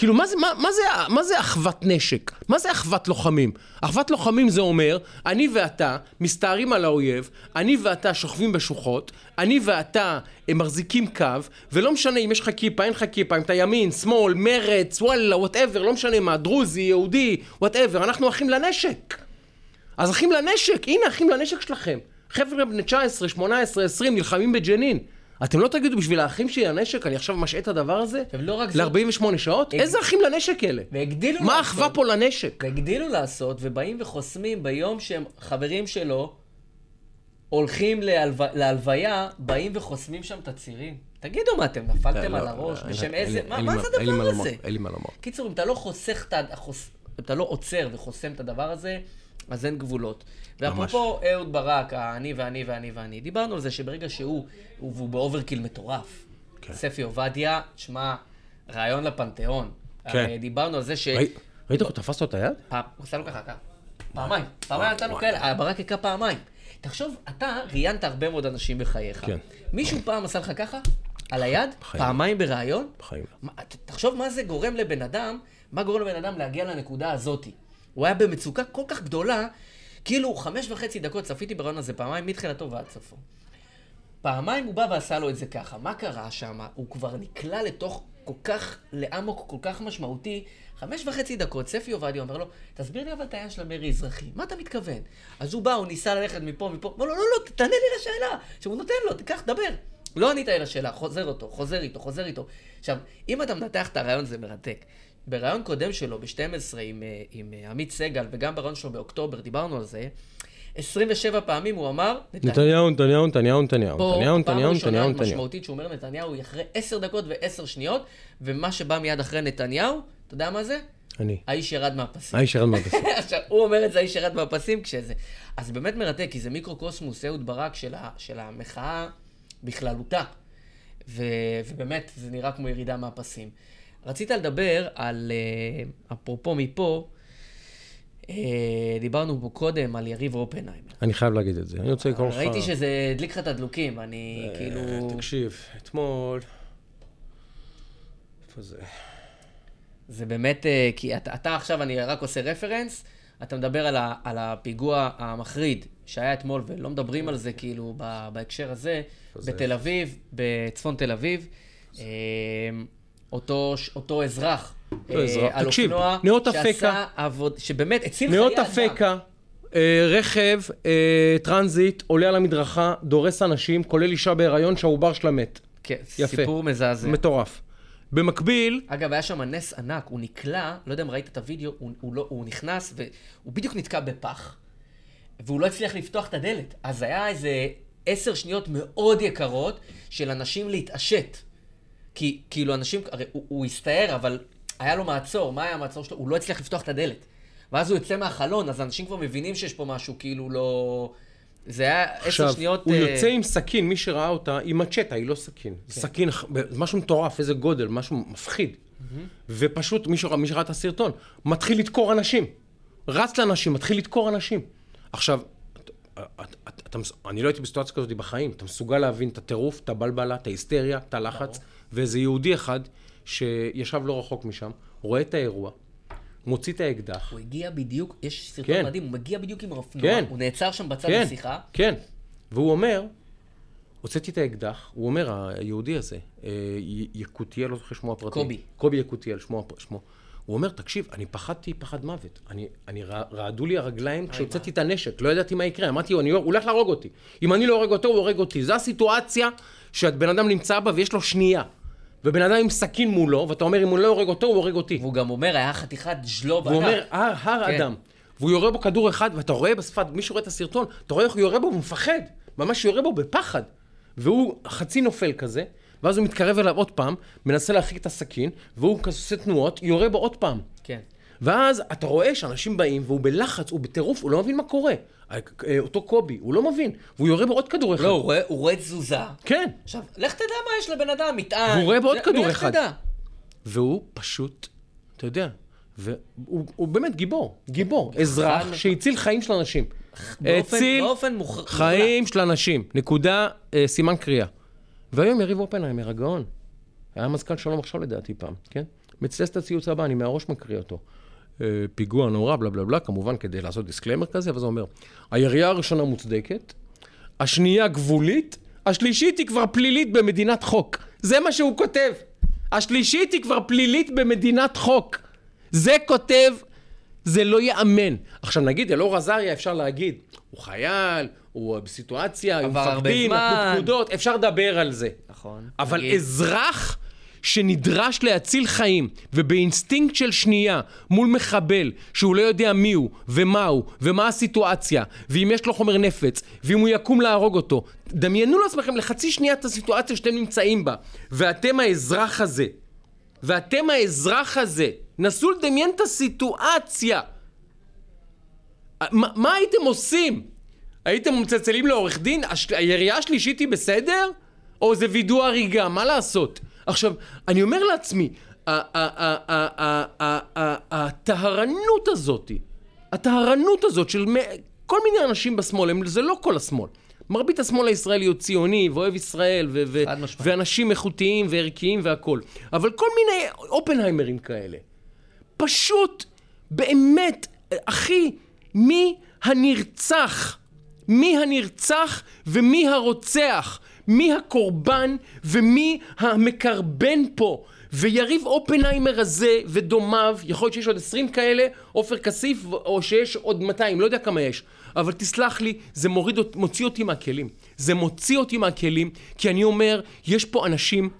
כאילו, מה זה, מה, מה, זה, מה זה אחוות נשק? מה זה אחוות לוחמים? אחוות לוחמים זה אומר, אני ואתה מסתערים על האויב, אני ואתה שוכבים בשוחות, אני ואתה הם מחזיקים קו, ולא משנה אם יש לך כיפה, אין לך כיפה, אם אתה ימין, שמאל, מרץ, וואלה, whatever, לא משנה מה, דרוזי, יהודי, whatever, אנחנו אחים לנשק. אז אחים לנשק, הנה אחים לנשק שלכם. חבר'ה בני 19, 18, 20 נלחמים בג'נין. אתם לא תגידו בשביל האחים שלי לנשק, אני עכשיו משעה את הדבר הזה? ולא רק זאת- ל-48 שעות? הג- איזה אחים לנשק אלה? והגדילו מה לעשות. האחווה פה לנשק? והגדילו לעשות, ובאים וחוסמים ביום שהם חברים שלו, הולכים להלו... להלוויה, באים וחוסמים שם את הצירים. תגידו מה, אתם נפלתם על הראש? לא, בשם איזה... מה מה זה מה הדבר הזה? אין לי מה לומר. קיצור, אם אתה לא חוסך את ה... אתה לא עוצר וחוסם את הדבר הזה, אז אין גבולות. ואפרופו אהוד ברק, האני ואני ואני ואני, דיברנו על זה שברגע שהוא, הוא- והוא ב-overkill מטורף. כן. ספי עובדיה, שמע, רעיון לפנתיאון. כן. דיברנו על זה ש... ראי- ראית איך הוא תפס לו את היד? הוא עשה לו ככה. פעמיים. פעמיים נתנו כאלה, ברק הכה פעמיים. תחשוב, אתה ראיינת הרבה מאוד אנשים בחייך. כן. מישהו פעם עשה לך ככה? על היד? בחיים. פעמיים בריאיון? בחיים. תחשוב מה זה גורם לבן אדם, מה גורם לבן אדם להגיע לנקודה הזאתי. הוא היה במצוקה כל כך גדולה, כאילו חמש וחצי דקות, צפיתי בריאיון הזה פעמיים, מתחילתו ועד סופו. פעמיים הוא בא ועשה לו את זה ככה. מה קרה שם? הוא כבר נקלע לתוך כל כך, לאמוק כל כך משמעותי. חמש וחצי דקות, ספי עובדיה אומר לו, תסביר לי אבל את העניין של המרי אזרחי, מה אתה מתכוון? אז הוא בא, הוא ניסה ללכת מפה, מפה, אמר לו, לא, לא, תענה לי לשאלה. עכשיו הוא נותן לו, תיקח, דבר. לא ענית לי לשאלה, חוזר אותו, חוזר איתו, חוזר איתו. עכשיו, אם אתה מנתח את הרעיון זה מרתק. ברעיון קודם שלו, ב-12, עם, אה, עם אה, עמית סגל, וגם ברעיון שלו באוקטובר, דיברנו על זה, 27 פעמים הוא אמר, נתניהו, נתניהו, נתניהו, נתניהו, פה נתניהו, נתניהו, ראשונה נתניהו, נתניהו. משמעותית שהוא אומר נתניהו היא אחרי עשר דקות ועשר שניות, ומה שבא מיד אחרי נתניהו, אתה יודע מה זה? אני. האיש ירד מהפסים. האיש ירד מהפסים. (laughs) עכשיו, הוא אומר את זה, האיש ירד מהפסים כשזה. אז זה באמת מרתק, כי זה מיקרוקוסמוס, אהוד ברק של, ה, של המחאה בכללותה. ו, ובאמת, זה נראה כמו ירידה מהפסים. רצית לדבר על, אה, אפרופו מפה, אה, דיברנו פה קודם על יריב אופנהיימר. אני חייב להגיד את זה. אני רוצה לקרוא לך... ראיתי שזה הדליק לך את הדלוקים, אני כאילו... אה, תקשיב, אתמול... איפה זה? זה באמת, כי אתה, אתה עכשיו, אני רק עושה רפרנס, אתה מדבר על, ה, על הפיגוע המחריד שהיה אתמול, ולא מדברים על זה כאילו ב, בהקשר הזה, זה? בתל אביב, בצפון תל אביב. אותו, אותו אזרח, אה, אזרח. על תקשיב, אופנוע, נאות שעשה אפקה. עבוד, שבאמת הציל חיי נאות אדם. אפקה, אה, רכב, אה, טרנזיט, עולה על המדרכה, דורס אנשים, כולל אישה בהיריון שהעובר שלה מת. כן, יפה. סיפור מזעזע. מטורף. במקביל, אגב, היה שם נס ענק, הוא נקלע, לא יודע אם ראית את הוידאו, הוא, הוא, לא, הוא נכנס והוא בדיוק נתקע בפח, והוא לא הצליח לפתוח את הדלת. אז היה איזה עשר שניות מאוד יקרות של אנשים להתעשת. כי כאילו אנשים, הרי הוא, הוא הסתער, אבל היה לו מעצור, מה היה המעצור שלו? הוא לא הצליח לפתוח את הדלת. ואז הוא יוצא מהחלון, אז אנשים כבר מבינים שיש פה משהו כאילו לא... זה היה עשר עכשיו, שניות... הוא אה, יוצא עם סכין, מי שראה אותה, היא מצ'טה, היא לא סכין. כן. סכין, משהו מטורף, איזה גודל, משהו מפחיד. ופשוט, מי שראה, מי שראה את הסרטון, מתחיל לדקור אנשים. רץ לאנשים, מתחיל לדקור אנשים. עכשיו, את- את- את- אתה מס- אני לא הייתי בסיטואציה כזאת בחיים. אתה מסוגל להבין את הטירוף, את הבלבלה, את ההיסטריה, את הלחץ, ואיזה יהודי אחד שישב לא רחוק משם, רואה את האירוע, מוציא את האקדח, הוא הגיע בדיוק, יש סרטון כן. מדהים, הוא מגיע בדיוק עם האופנוע, כן. הוא נעצר שם בצד כן, לשיחה. כן. והוא אומר, הוצאתי את האקדח, הוא אומר, היהודי הזה, אה, יקותיאל, לא זוכר שמו הפרטי. קובי. קובי יקותיאל, שמו, שמו. הוא אומר, תקשיב, אני פחדתי פחד מוות. אני, אני רע- רעדו לי הרגליים כשהוצאתי את הנשק, לא ידעתי מה יקרה. אמרתי, הוא הולך להרוג אותי. אם אני לא הורג אותו, הוא הורג אותי. זו הסיטואציה שהבן אדם נמצא בה ויש לו שנייה. ובן אדם עם סכין מולו, ואתה אומר, אם הוא לא הורג אותו, הוא הורג אותי. והוא גם אומר, היה חתיכת ז'לוב והוא ענק. אומר, הר, הר כן. אדם. והוא יורה בו כדור אחד, ואתה רואה בשפת, מי שרואה את הסרטון, אתה רואה איך הוא יורה בו, והוא מפחד. ממש יורה בו בפחד. והוא חצי נופל כזה, ואז הוא מתקרב אליו עוד פעם, מנסה להרחיק את הסכין, והוא כזה עושה תנועות, יורה בו עוד פעם. כן. ואז אתה רואה שאנשים באים, והוא בלחץ, הוא בטירוף, הוא לא מבין מה קורה. אה, אותו קובי, הוא לא מבין. והוא יורה בו עוד כדור אחד. לא, הוא רואה- הוא רואה תזוזה. כן. עכשיו, לך תדע מה יש לבן אדם, מטען. והוא רואה בעוד לך- כדור אחד. תדע. והוא פשוט, אתה יודע, והוא הוא באמת גיבור, גיבור, אזרח חד- שהציל חיים של אנשים. הציל חיים של אנשים, נקודה, אה, סימן קריאה. והיום יריב אופנהיימר, הגאון. היה מזכ"ל שלום עכשיו לדעתי פעם, כן? מצטט את הציוץ הבא, אני מהראש מקריא אותו. אה, פיגוע נורא, בלה בלה בלה, כמובן כדי לעשות דיסקלמר כזה, וזה אומר, הירייה הראשונה מוצדקת, השנייה גבולית, השלישית היא כבר פלילית במדינת חוק. זה מה שהוא כותב. השלישית היא כבר פלילית במדינת חוק. זה כותב, זה לא ייאמן. עכשיו נגיד, אלאור עזריה אפשר להגיד, הוא חייל, הוא בסיטואציה, הוא מפקדים, זמן. פקודות, אפשר לדבר על זה. נכון. אבל נגיד. אזרח שנדרש להציל חיים, ובאינסטינקט של שנייה, מול מחבל, שהוא לא יודע מי הוא, ומה הוא, ומה הסיטואציה, ואם יש לו חומר נפץ, ואם הוא יקום להרוג אותו, דמיינו לעצמכם לחצי שנייה את הסיטואציה שאתם נמצאים בה, ואתם האזרח הזה, ואתם האזרח הזה, נסו לדמיין את הסיטואציה. מה, מה הייתם עושים? הייתם מצלצלים לעורך דין? הש... הירייה השלישית היא בסדר? או זה וידוא הריגה? מה לעשות? עכשיו, אני אומר לעצמי, הטהרנות הזאתי, הטהרנות הזאת של כל מיני אנשים בשמאל, זה לא כל השמאל. מרבית השמאל הישראלי הוא ציוני ואוהב ישראל ו- ו-. ואנשים איכותיים וערכיים והכול. אבל כל מיני אופנהיימרים כאלה. פשוט, באמת, אחי, מי הנרצח? מי הנרצח ומי הרוצח? מי הקורבן ומי המקרבן פה? ויריב אופנהיימר הזה ודומיו, יכול להיות שיש עוד 20 כאלה, עופר כסיף, או שיש עוד 200, לא יודע כמה יש. אבל תסלח לי, זה מוריד, מוציא אותי מהכלים. זה מוציא אותי מהכלים, כי אני אומר, יש פה אנשים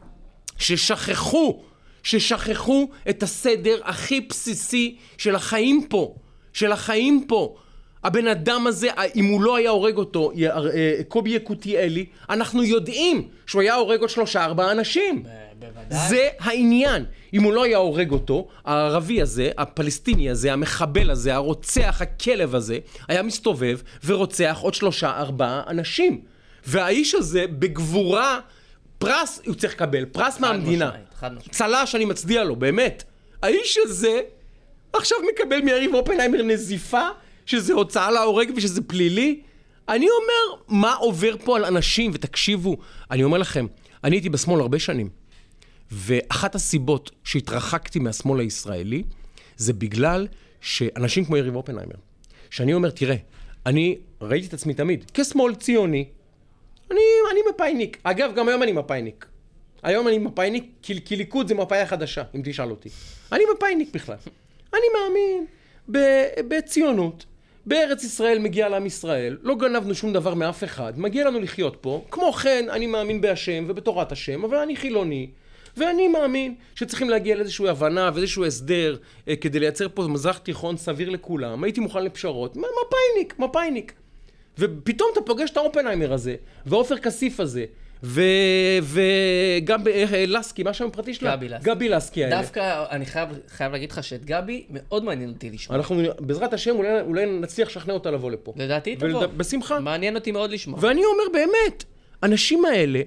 ששכחו, ששכחו את הסדר הכי בסיסי של החיים פה, של החיים פה. הבן אדם הזה, אם הוא לא היה הורג אותו, אה, קובי יקותיאלי, אנחנו יודעים שהוא היה הורג עוד שלושה ארבעה אנשים. בוודאי. זה העניין. אם הוא לא היה הורג אותו, הערבי הזה, הפלסטיני הזה, המחבל הזה, הרוצח, הכלב הזה, היה מסתובב ורוצח עוד שלושה, ארבעה אנשים. והאיש הזה, בגבורה, פרס, הוא צריך לקבל, פרס מהמדינה. צל"ש, אני מצדיע לו, באמת. האיש הזה עכשיו מקבל מיריב אופנהיימר נזיפה, שזה הוצאה להורג ושזה פלילי. אני אומר, מה עובר פה על אנשים? ותקשיבו, אני אומר לכם, אני הייתי בשמאל הרבה שנים, ואחת הסיבות שהתרחקתי מהשמאל הישראלי, זה בגלל שאנשים כמו יריב אופנהיימר, שאני אומר, תראה, אני ראיתי את עצמי תמיד כשמאל ציוני, אני, אני מפאיניק. אגב, גם היום אני מפאיניק. היום אני מפאיניק, כי, כי ליכוד זה מפאי החדשה, אם תשאל אותי. אני מפאיניק בכלל. אני מאמין בציונות. בארץ ישראל מגיע לעם ישראל, לא גנבנו שום דבר מאף אחד, מגיע לנו לחיות פה. כמו כן, אני מאמין בהשם ובתורת השם, אבל אני חילוני. ואני מאמין שצריכים להגיע לאיזושהי הבנה ואיזשהו הסדר אה, כדי לייצר פה מזרח תיכון סביר לכולם. הייתי מוכן לפשרות. מפאיניק, מפאיניק. ופתאום אתה פוגש את האופנהיימר הזה, ועופר כסיף הזה. וגם אה, לסקי, מה השם הפרטי שלה? גבי לסקי. גבי לסקי האלה. דווקא אני חייב, חייב להגיד לך שאת גבי מאוד מעניין אותי לשמוע. אנחנו, בעזרת השם, אולי, נצליח לשכנע אותה לבוא לפה. לדעתי תבוא. בשמחה. מעניין אותי מאוד לשמוע. ואני אומר באמת, האנשים האלה,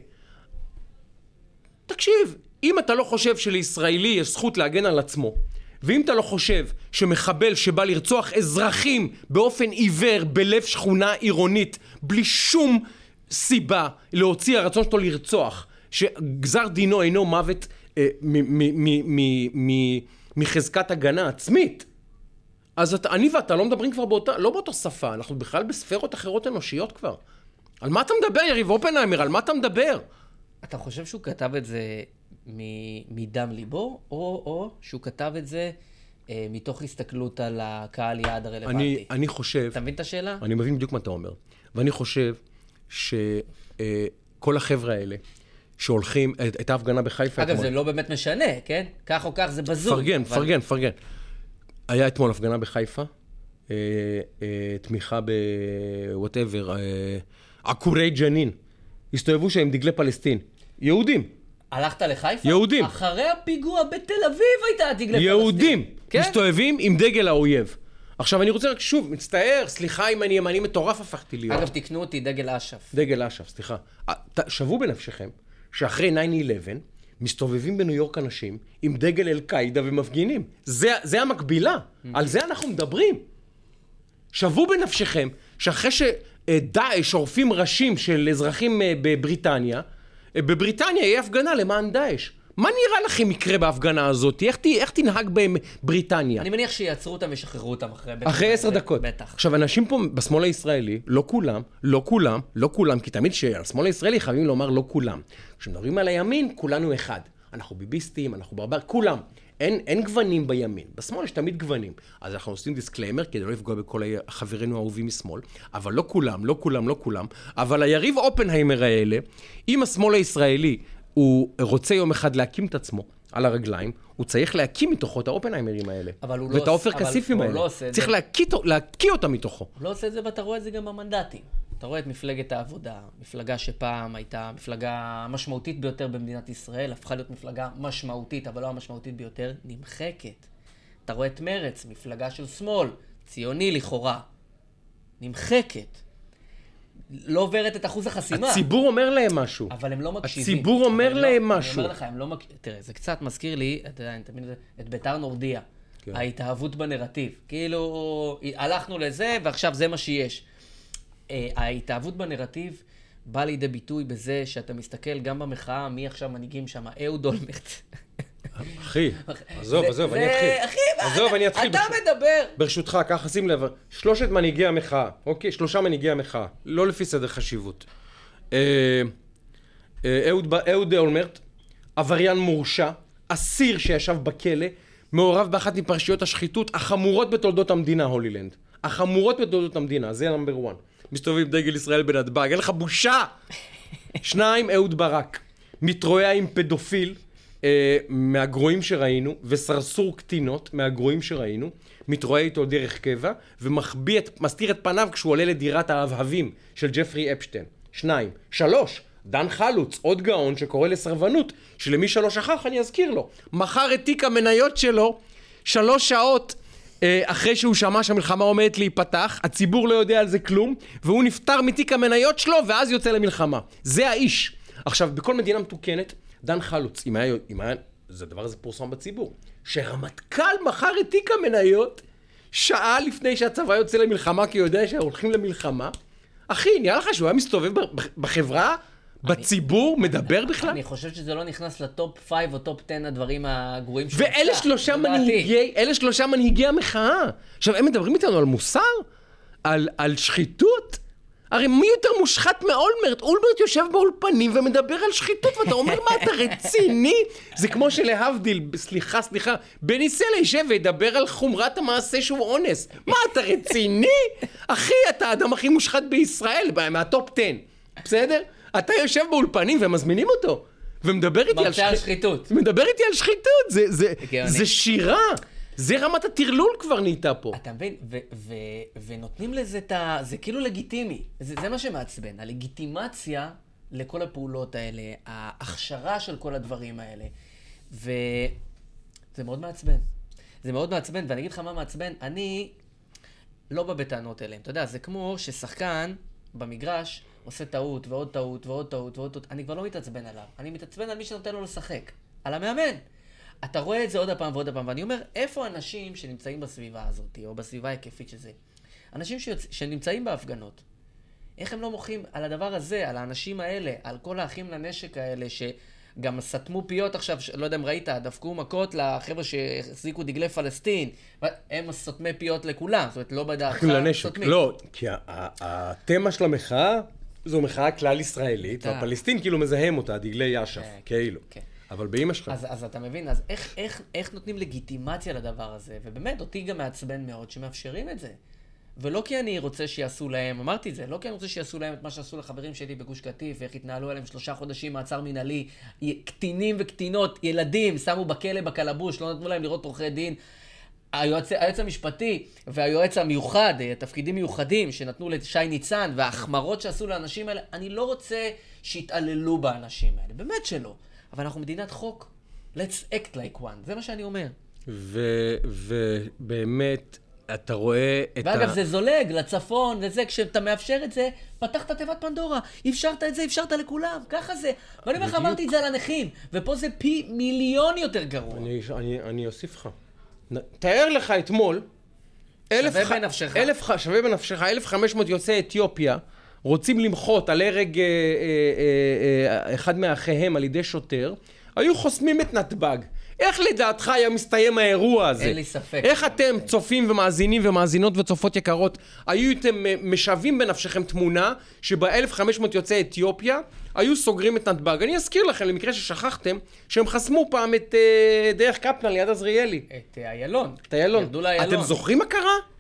תקשיב, אם אתה לא חושב שלישראלי יש זכות להגן על עצמו, ואם אתה לא חושב שמחבל שבא לרצוח אזרחים באופן עיוור בלב שכונה עירונית, בלי שום סיבה להוציא הרצון שלו לרצוח, שגזר דינו אינו מוות אה, מ- מ- מ- מ- מ- מחזקת הגנה עצמית, אז אתה, אני ואתה לא מדברים כבר באותה, לא באותה שפה, אנחנו בכלל בספרות אחרות אנושיות כבר. על מה אתה מדבר, יריב אופנהיימר? על מה אתה מדבר? אתה חושב שהוא כתב את זה מ- מדם ליבו, או, או שהוא כתב את זה אה, מתוך הסתכלות על הקהל יעד הרלוונטי? אני, אני חושב, אתה מבין את השאלה? אני מבין בדיוק מה אתה אומר, ואני חושב שכל החבר'ה האלה שהולכים, הייתה הפגנה בחיפה אגב. זה לא באמת משנה, כן? כך או כך זה בזום. פרגן, פרגן, פרגן. היה אתמול הפגנה בחיפה, אה, אה, תמיכה ב-whatever, אה, עקורי ג'נין. הסתובבו שם עם דגלי פלסטין. יהודים. הלכת לחיפה? יהודים. אחרי הפיגוע בתל אביב הייתה דגלי פלסטין. יהודים כן? מסתובבים עם דגל האויב. עכשיו אני רוצה רק שוב, מצטער, סליחה אם אני ימני מטורף הפכתי להיות. אגב, תקנו אותי דגל אש"ף. דגל אש"ף, סליחה. אה, שוו בנפשכם שאחרי 9-11 מסתובבים בניו יורק אנשים עם דגל אל-קאעידה ומפגינים. זה, זה המקבילה, על זה אנחנו מדברים. שוו בנפשכם שאחרי שדאעש עורפים ראשים של אזרחים אה, בבריטניה, אה, בבריטניה יהיה הפגנה למען דאעש. מה נראה לכם יקרה בהפגנה הזאת? איך, ת- איך תנהג בהם בריטניה? אני מניח שיעצרו אותם וישחררו אותם אחרי... אחרי עשר דקות. בטח. עכשיו, אנשים פה בשמאל הישראלי, לא כולם, לא כולם, לא כולם, כי תמיד שהשמאל הישראלי חייבים לומר לא כולם. כשמדברים על הימין, כולנו אחד. אנחנו ביביסטים, אנחנו ברבר, כולם. אין, אין גוונים בימין. בשמאל יש תמיד גוונים. אז אנחנו עושים disclaimer כדי לא לפגוע בכל חברינו האהובים משמאל. אבל לא כולם, לא כולם, לא כולם. אבל היריב אופנהיימר האלה, אם השמאל הישראלי הוא רוצה יום אחד להקים את עצמו על הרגליים, הוא צריך להקים מתוכו את האופנהיימרים האלה. אבל הוא לא ואת העופר כסיפים הוא האלה. לא עושה צריך. להקיא להקיא אותם מתוכו. הוא לא עושה את זה, ואתה רואה את זה גם במנדטים. אתה רואה את מפלגת העבודה, מפלגה שפעם הייתה המפלגה המשמעותית ביותר במדינת ישראל, הפכה להיות מפלגה משמעותית, אבל לא המשמעותית ביותר, נמחקת. אתה רואה את מרצ, מפלגה של שמאל, ציוני לכאורה, נמחקת. לא עוברת את אחוז החסימה. הציבור אומר להם משהו. אבל הם לא מקשיבים. הציבור אומר אבל להם לא, משהו. אני אומר לך, הם לא מקשיבים. תראה, זה קצת מזכיר לי, אתה יודע, אני תמיד... את ביתר נורדיה. כן. ההתאהבות בנרטיב. כאילו, הלכנו לזה, ועכשיו זה מה שיש. אה, ההתאהבות בנרטיב באה לידי ביטוי בזה שאתה מסתכל גם במחאה, מי עכשיו מנהיגים שם, אהוד אולמרט. אחי, עזוב, עזוב, אני אתחיל. עזוב, אני אתחיל. אתה מדבר. ברשותך, ככה שים לב, שלושת מנהיגי המחאה, אוקיי? שלושה מנהיגי המחאה, לא לפי סדר חשיבות. אה, אה, אהוד אולמרט, עבריין מורשע, אסיר שישב בכלא, מעורב באחת מפרשיות השחיתות החמורות בתולדות המדינה, הולילנד. החמורות בתולדות המדינה, זה נאמבר 1. מסתובב עם דגל ישראל בנתב"ג, אין לך בושה! שניים, אהוד ברק. מתרועע עם פדופיל מהגרועים שראינו, וסרסור קטינות מהגרועים שראינו, מתרועע איתו דרך קבע, ומחביא את, מסתיר את פניו כשהוא עולה לדירת האבהבים של ג'פרי אפשטיין. שניים. שלוש, דן חלוץ, עוד גאון שקורא לסרבנות, שלמי שלא שכח אני אזכיר לו. מכר את תיק המניות שלו שלוש שעות אה, אחרי שהוא שמע שהמלחמה עומדת להיפתח, הציבור לא יודע על זה כלום, והוא נפטר מתיק המניות שלו, ואז יוצא למלחמה. זה האיש. עכשיו, בכל מדינה מתוקנת, דן חלוץ, אם היה, אם היה, זה הדבר הזה פורסם בציבור, שרמטכ"ל מכר את תיק המניות שעה לפני שהצבא יוצא למלחמה, כי הוא יודע שהולכים למלחמה. אחי, נראה לך שהוא היה מסתובב בחברה, בציבור, מדבר בכלל? אני חושב שזה לא נכנס ל-top 5 או top 10 הדברים הגרועים שהוא ואלה שלושה. מנהיגי, אלה שלושה מנהיגי המחאה. עכשיו, הם מדברים איתנו על מוסר? על, על שחיתות? הרי מי יותר מושחת מאולמרט? אולמרט יושב באולפנים ומדבר על שחיתות, ואתה אומר, מה, אתה רציני? זה כמו שלהבדיל, סליחה, סליחה, בני סלע יישב וידבר על חומרת המעשה שהוא אונס. מה, אתה רציני? אחי, אתה האדם הכי מושחת בישראל, מהטופ 10, בסדר? אתה יושב באולפנים ומזמינים אותו. ומדבר איתי על שחיתות. מדבר איתי על שחיתות, זה, זה. זה שירה. זה רמת הטרלול כבר נהייתה פה. אתה מבין? ו- ו- ונותנים לזה את ה... זה כאילו לגיטימי. זה, זה מה שמעצבן. הלגיטימציה לכל הפעולות האלה, ההכשרה של כל הדברים האלה. וזה מאוד מעצבן. זה מאוד מעצבן, ואני אגיד לך מה מעצבן, אני לא בא בטענות אליהם. אתה יודע, זה כמו ששחקן במגרש עושה טעות ועוד טעות ועוד טעות ועוד טעות. אני כבר לא מתעצבן עליו. אני מתעצבן על מי שנותן לו לשחק. על המאמן. אתה רואה את זה עוד הפעם ועוד הפעם, ואני אומר, איפה אנשים שנמצאים בסביבה הזאת, או בסביבה ההיקפית של זה? אנשים שיוצ... שנמצאים בהפגנות, איך הם לא מוחים על הדבר הזה, על האנשים האלה, על כל האחים לנשק האלה, שגם סתמו פיות עכשיו, ש... לא יודע אם ראית, דפקו מכות לחבר'ה שהחזיקו דגלי פלסטין, הם סותמי פיות לכולם, זאת אומרת, לא בדעתך. סותמים. לא, כי התמה של המחאה זו מחאה כלל ישראלית, אה. והפלסטין כאילו מזהם אותה, דגלי אש"ף, כן, כאילו. כן. אבל באימא שלך. אז, אז אתה מבין, אז איך, איך, איך נותנים לגיטימציה לדבר הזה? ובאמת, אותי גם מעצבן מאוד שמאפשרים את זה. ולא כי אני רוצה שיעשו להם, אמרתי את זה, לא כי אני רוצה שיעשו להם את מה שעשו לחברים שלי בגוש קטיף, ואיך התנהלו עליהם שלושה חודשים מעצר מינהלי, קטינים וקטינות, ילדים, שמו בכלא בקלבוש, לא נתנו להם לראות עורכי דין. היועץ, היועץ המשפטי והיועץ המיוחד, אה, תפקידים מיוחדים שנתנו לשי ניצן, וההחמרות שעשו לאנשים האלה, אני לא רוצה שיתעללו באנשים האלה, באמת שלא. אבל אנחנו מדינת חוק. let's act like one, זה מה שאני אומר. ובאמת, אתה רואה את ואגב, ה... זה זולג לצפון, לזה, כשאתה מאפשר את זה, פתחת תיבת פנדורה. אפשרת את זה, אפשרת לכולם, ככה זה. ואני אומר לך. אמרתי את זה על הנכים, ופה זה פי מיליון יותר גרוע. אני, אני, אני אוסיף לך. תאר לך אתמול, אלף ח- בנפשך. שווה בנפשך, 1,500 יוצאי אתיופיה רוצים למחות על הרג אה, אה, אה, אה, אחד מאחיהם על ידי שוטר, היו חוסמים את נתב"ג. איך לדעתך היה מסתיים האירוע הזה? אין לי ספק. איך אתם, צופים ומאזינים ומאזינות וצופות יקרות, הייתם אה, משווים בנפשכם תמונה שבה 1,500 יוצאי אתיופיה היו סוגרים את נתב"ג. אני אזכיר לכם, למקרה ששכחתם, שהם חסמו פעם את אה, דרך קפלן ליד עזריאלי. את איילון. את איילון. ירדו לאיילון. אתם זוכרים מה קרה?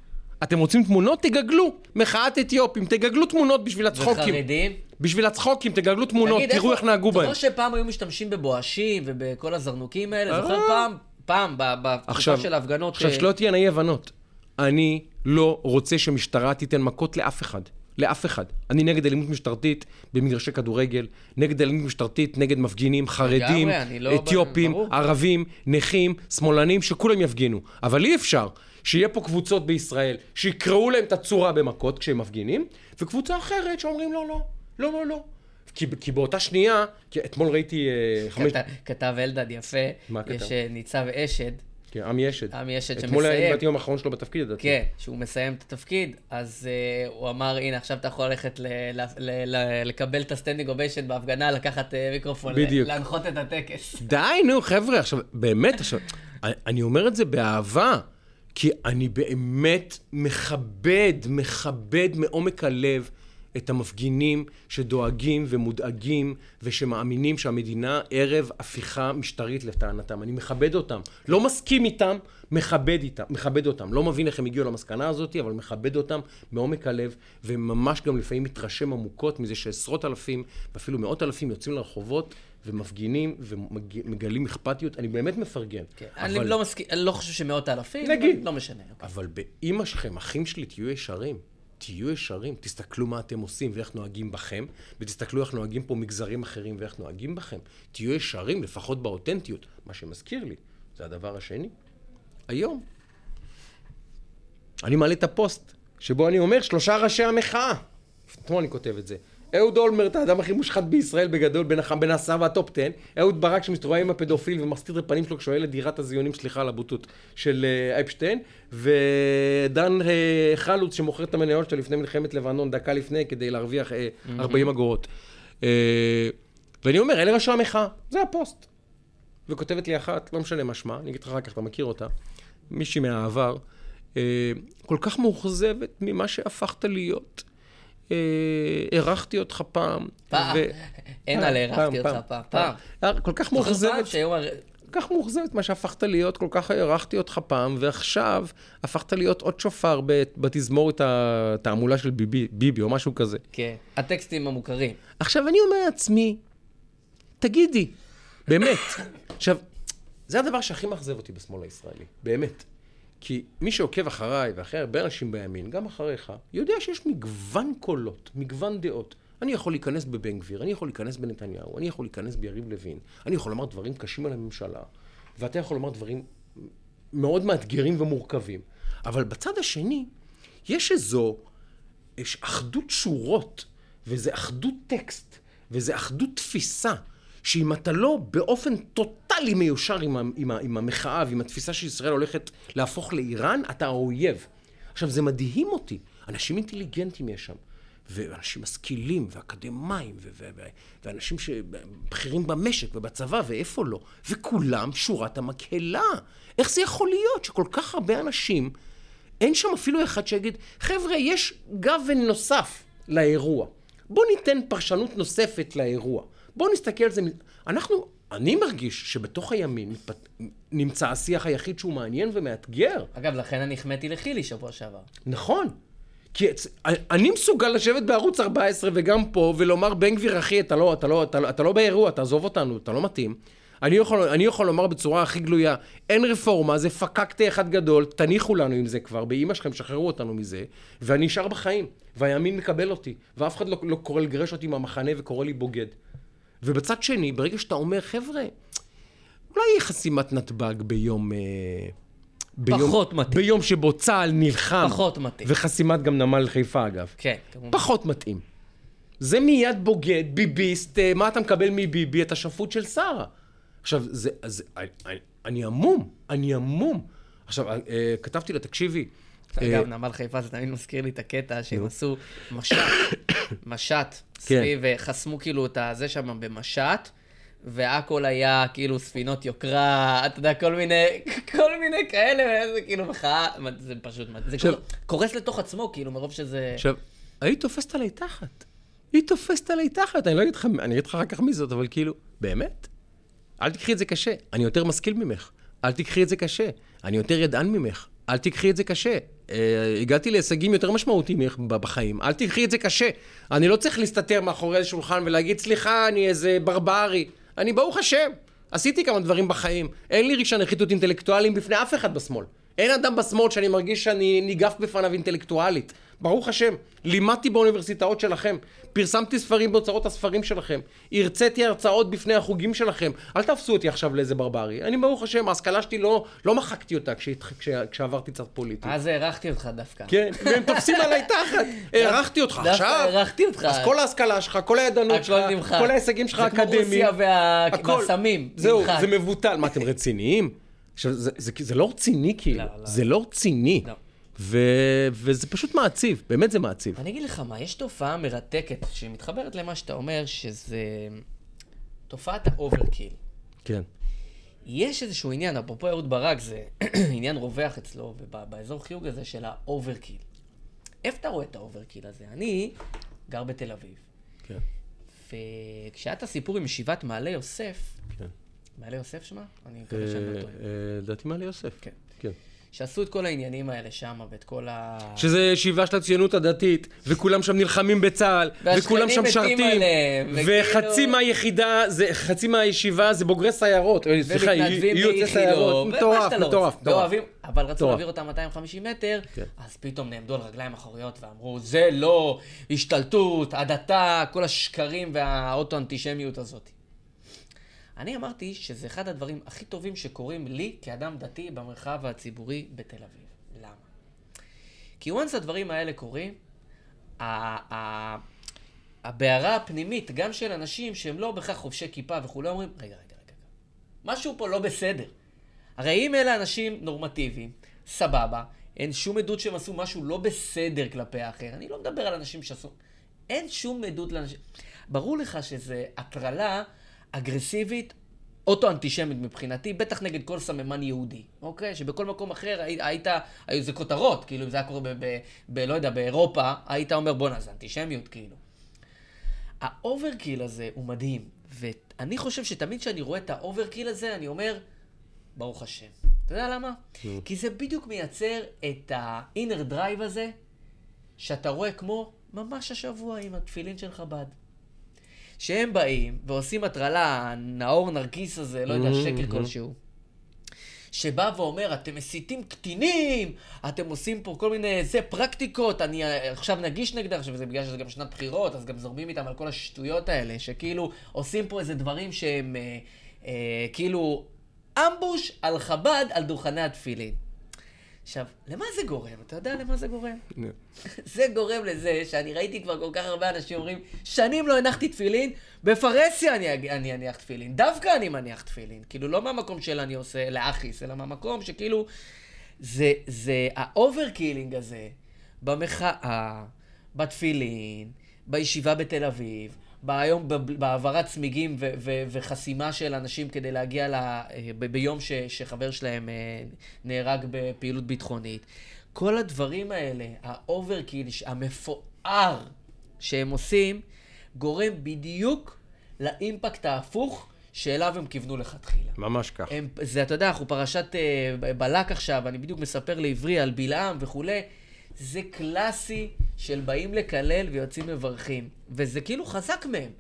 אתם רוצים תמונות? תגגלו. מחאת אתיופים, תגגלו תמונות בשביל הצחוקים. וחרדים? בשביל הצחוקים, תגגלו תמונות, תגיד, תראו איך נהגו בהם. זוכר שפעם היו משתמשים בבואשים ובכל הזרנוקים האלה? זוכר אה. פעם? פעם, ב- בתקופה של ההפגנות. עכשיו שלא תהיינה אי הבנות. אני לא רוצה שמשטרה תיתן מכות לאף אחד. לאף אחד. אני נגד אלימות משטרתית במגרשי כדורגל, נגד אלימות משטרתית נגד מפגינים, חרדים, לא- אתיופים, ברור. ערבים, נכים, שמאלנים, שכולם יפגינו. אבל אי אפשר שיהיה פה קבוצות בישראל שיקראו להם את הצורה במכות כשהם מפגינים, וקבוצה אחרת שאומרים לא, לא, לא, לא, לא. כי, כי באותה שנייה, כי אתמול ראיתי אה, חמש... כת- כתב אלדד יפה, מה כתב? יש אה, ניצב אשד, כן, עמי אשד. עמי אשד אתמול היה שמסיים. יום האחרון שלו בתפקיד, לדעתי. כן, שהוא מסיים את התפקיד, אז אה, הוא אמר, הנה, עכשיו אתה יכול ללכת ל- ל- ל- ל- לקבל את ה-standing ovation בהפגנה, לקחת אה, מיקרופון, בדיוק. להנחות את הטקס. די, נו, חבר'ה, עכשיו, באמת, עכשיו, אני אומר את זה באהבה, כי אני באמת מכבד, מכבד מעומק הלב את המפגינים שדואגים ומודאגים ושמאמינים שהמדינה ערב הפיכה משטרית לטענתם. אני מכבד אותם. לא מסכים איתם, מכבד איתם, מכבד אותם. לא מבין איך הם הגיעו למסקנה הזאת, אבל מכבד אותם מעומק הלב, וממש גם לפעמים מתרשם עמוקות מזה שעשרות אלפים, ואפילו מאות אלפים יוצאים לרחובות ומפגינים ומגלים אכפתיות. אני באמת מפרגן. כן, אבל- אני לא מסכים, אני לא חושב שמאות אלפים, נגיד. לא משנה. אוקיי. אבל באימא שלכם, אחים שלי, תהיו ישרים. תהיו ישרים, תסתכלו מה אתם עושים ואיך נוהגים בכם, ותסתכלו איך נוהגים פה מגזרים אחרים ואיך נוהגים בכם. תהיו ישרים, לפחות באותנטיות. מה שמזכיר לי, זה הדבר השני. היום, אני מעלה את הפוסט, שבו אני אומר שלושה ראשי המחאה. אתמול אני כותב את זה. אהוד אולמרט, האדם הכי מושחת בישראל בגדול, בין, הח- בין העשרה והטופ 10. אהוד ברק שמסתובב עם הפדופיל ומסתיר את הפנים שלו כששואל את דירת הזיונים, סליחה על הבוטות, של אה, אפשטיין. ודן אה, חלוץ שמוכר את המניות שלו לפני מלחמת לבנון, דקה לפני, כדי להרוויח אה, 40 אגורות. אה, ואני אומר, אלה ראשי המחאה, זה הפוסט. וכותבת לי אחת, לא משנה מה שמה, אני אגיד לך אחר כך, אתה מכיר אותה, מישהי מהעבר, אה, כל כך מאוכזבת ממה שהפכת להיות. אה, אירחתי אותך פעם. פעם. אין על אירחתי אותך פעם. פעם. אה, כל כך מאוכזבת, כל כך מאוכזבת מה שהפכת להיות, כל כך הערכתי אותך פעם, ועכשיו הפכת להיות עוד שופר בתזמורת התעמולה של ביבי, ביבי או משהו כזה. כן, הטקסטים המוכרים. עכשיו, אני אומר לעצמי, תגידי, באמת. עכשיו, זה הדבר שהכי מאכזב אותי בשמאל הישראלי, באמת. כי מי שעוקב אחריי ואחרי הרבה אנשים בימין, גם אחריך, יודע שיש מגוון קולות, מגוון דעות. אני יכול להיכנס בבן גביר, אני יכול להיכנס בנתניהו, אני יכול להיכנס ביריב לוין, אני יכול לומר דברים קשים על הממשלה, ואתה יכול לומר דברים מאוד מאתגרים ומורכבים. אבל בצד השני, יש איזו יש אחדות שורות, וזה אחדות טקסט, וזה אחדות תפיסה, שאם אתה לא באופן טוטאלי מיושר עם, עם, עם המחאה ועם התפיסה שישראל הולכת להפוך לאיראן, אתה האויב. עכשיו, זה מדהים אותי. אנשים אינטליגנטים יש שם, ואנשים משכילים, ואקדמאים, ו- ו- ו- ואנשים שבכירים במשק ובצבא, ואיפה לא, וכולם שורת המקהלה. איך זה יכול להיות שכל כך הרבה אנשים אין שם אפילו אחד שיגיד, חבר'ה, יש גוון נוסף לאירוע. בואו ניתן פרשנות נוספת לאירוע. בואו נסתכל על זה. אנחנו, אני מרגיש שבתוך הימין מתפת... נמצא השיח היחיד שהוא מעניין ומאתגר. אגב, לכן אני החמאתי לחילי שבוע שעבר. נכון. כי. אני מסוגל לשבת בערוץ 14 וגם פה ולומר, בן גביר, אחי, אתה לא, אתה, לא, אתה, לא, אתה לא באירוע, תעזוב אותנו, אתה לא מתאים. אני יכול, אני יכול לומר בצורה הכי גלויה, אין רפורמה, זה פקקטה אחד גדול, תניחו לנו עם זה כבר, באימא שלכם, שחררו אותנו מזה, ואני נשאר בחיים, והימין מקבל אותי, ואף אחד לא, לא קורא לגרש אותי מהמחנה וקורא לי בוגד. ובצד שני, ברגע שאתה אומר, חבר'ה, אולי יהיה חסימת נתב"ג ביום... אה, ביום, פחות מתאים. ביום שבו צה"ל נלחם. פחות מתאים. וחסימת גם נמל חיפה, אגב. כן, כמובן. פחות מתאים. זה מיד בוגד, ביביסט, אה, מה אתה מקבל מביבי? אתה שפוט של שרה. עכשיו, זה, אז, אני, אני- אני המום, אני המום. עכשיו, אה, כתבתי לה, תקשיבי, אגב, נמל חיפה זה תמיד מזכיר לי את הקטע שהם עשו משט, משט כן. סביב, וחסמו כאילו את הזה שם במשט, והכל היה כאילו ספינות יוקרה, אתה יודע, כל מיני, (laughs) כל מיני כאלה, וזה כאילו מחאה, זה פשוט, זה עכשיו- קורס לתוך עצמו, כאילו, מרוב שזה... עכשיו, היית תופסת עליי תחת. היא תופסת עליי תחת, אני לא אגיד לך, אני אגיד לך אחר כך מי זאת, אבל כאילו, באמת? אל תקחי את זה קשה, אני יותר משכיל ממך. אל תקחי את זה קשה, אני יותר ידען ממך. אל תקחי את זה קשה. אה, הגעתי להישגים יותר משמעותיים בחיים, אל תקחי את זה קשה. אני לא צריך להסתתר מאחורי איזה שולחן ולהגיד, סליחה, אני איזה ברברי. אני, ברוך השם, עשיתי כמה דברים בחיים. אין לי רגשי נחיתות אינטלקטואליים בפני אף אחד בשמאל. אין אדם בשמאל שאני מרגיש שאני ניגף בפניו אינטלקטואלית. ברוך השם, לימדתי באוניברסיטאות שלכם, פרסמתי ספרים באוצרות הספרים שלכם, הרציתי הרצאות בפני החוגים שלכם. אל תפסו אותי עכשיו לאיזה ברברי. אני, ברוך השם, ההשכלה שלי לא, לא מחקתי אותה כשהת- כש, כשעברתי קצת פוליטי. אז הערכתי אותך דווקא. כן, והם תופסים עליי תחת. (laughs) הערכתי אותך דווקא עכשיו. הערכתי אותך. אז כל ההשכלה שלך, כל הידענות שלך, נמחק. כל ההישגים שלך זה כמו האקדמיים. רוסיה. והסמים, זהו. זה מבוטל. מה, אתם רציניים? עכשיו, זה, זה, זה לא רציני כאילו. לא, לא. זה לא רציני. לא. ו, וזה פשוט מעציב, באמת זה מעציב. אני אגיד לך מה, יש תופעה מרתקת שמתחברת למה שאתה אומר, שזה תופעת ה overkill. כן. יש איזשהו עניין, אפרופו אהוד ברק, זה (clears throat) עניין רווח אצלו, ובאזור חיוג הזה של ה overkill. איפה אתה רואה את ה overkill הזה? אני גר בתל אביב, כן. וכשהיה את הסיפור עם ישיבת מעלה יוסף, כן. מעלה יוסף שמה? אני מקווה שאני לא טועה. אה, אה, לדעתי מעלה יוסף. כן. כן. שעשו את כל העניינים האלה שם, ואת כל ה... שזה ישיבה של הציונות הדתית, וכולם שם נלחמים בצה"ל, וכולם שם משרתים, וכאילו- וחצי מהיחידה, זה, חצי מהישיבה זה בוגרי סיירות, אה, סליחה, יהיו יוצאי סיירות, באיכילוב, מטורף, שאתה לא מטורף. מטורף. אבל רצו מטורף. להעביר אותם 250 מטר, כן. אז פתאום נעמדו על רגליים אחוריות ואמרו, זה לא השתלטות, הדתה, כל השקרים והאוטו-אנטישמיות הזאת. אני אמרתי שזה אחד הדברים הכי טובים שקורים לי כאדם דתי במרחב הציבורי בתל אביב. למה? כי once הדברים האלה קורים, ה- ה- הבערה הפנימית, גם של אנשים שהם לא בהכרח חובשי כיפה וכולי, אומרים, רגע, רגע, רגע, רגע, משהו פה לא בסדר. הרי אם אלה אנשים נורמטיביים, סבבה, אין שום עדות שהם עשו משהו לא בסדר כלפי האחר. אני לא מדבר על אנשים שעשו... אין שום עדות לאנשים... ברור לך שזו הטרלה אגרסיבית, אוטו-אנטישמית מבחינתי, בטח נגד כל סממן יהודי, אוקיי? שבכל מקום אחר היית, היית היו זה כותרות, כאילו אם זה היה קורה ב... ב, ב לא יודע, באירופה, היית אומר בואנה, זה אנטישמיות, כאילו. ה overkill הזה הוא מדהים, ואני חושב שתמיד כשאני רואה את ה overkill הזה, אני אומר, ברוך השם. אתה יודע למה? כי זה בדיוק מייצר את ה-inner drive הזה, שאתה רואה כמו ממש השבוע עם התפילין של חב"ד. שהם באים ועושים הטרלה, נאור נרקיס הזה, לא יודע, שקר כלשהו. שבא ואומר, אתם מסיתים קטינים, אתם עושים פה כל מיני, זה, פרקטיקות, אני עכשיו נגיש נגדם, עכשיו זה בגלל שזה גם שנת בחירות, אז גם זורמים איתם על כל השטויות האלה, שכאילו עושים פה איזה דברים שהם אה, אה, כאילו אמבוש על חב"ד על דוכני התפילין. עכשיו, למה זה גורם? אתה יודע למה זה גורם? (laughs) זה גורם לזה שאני ראיתי כבר כל כך הרבה אנשים אומרים, שנים לא הנחתי תפילין, בפרהסיה אני, אני אניח תפילין. דווקא אני מניח תפילין. כאילו, לא מהמקום של אני עושה לאחיס, אלא מהמקום שכאילו, זה, זה ה overkilling הזה, במחאה, בתפילין, בישיבה בתל אביב, היום בהעברת צמיגים ו- ו- וחסימה של אנשים כדי להגיע ל... ב- ביום ש- שחבר שלהם אה, נהרג בפעילות ביטחונית. כל הדברים האלה, ה overkill, המפואר שהם עושים, גורם בדיוק לאימפקט ההפוך שאליו הם כיוונו לכתחילה. ממש כך. הם, זה, אתה יודע, אנחנו פרשת אה, בלק עכשיו, אני בדיוק מספר לעברי על בלעם וכולי. זה קלאסי של באים לקלל ויוצאים מברכים. וזה כאילו חזק מהם.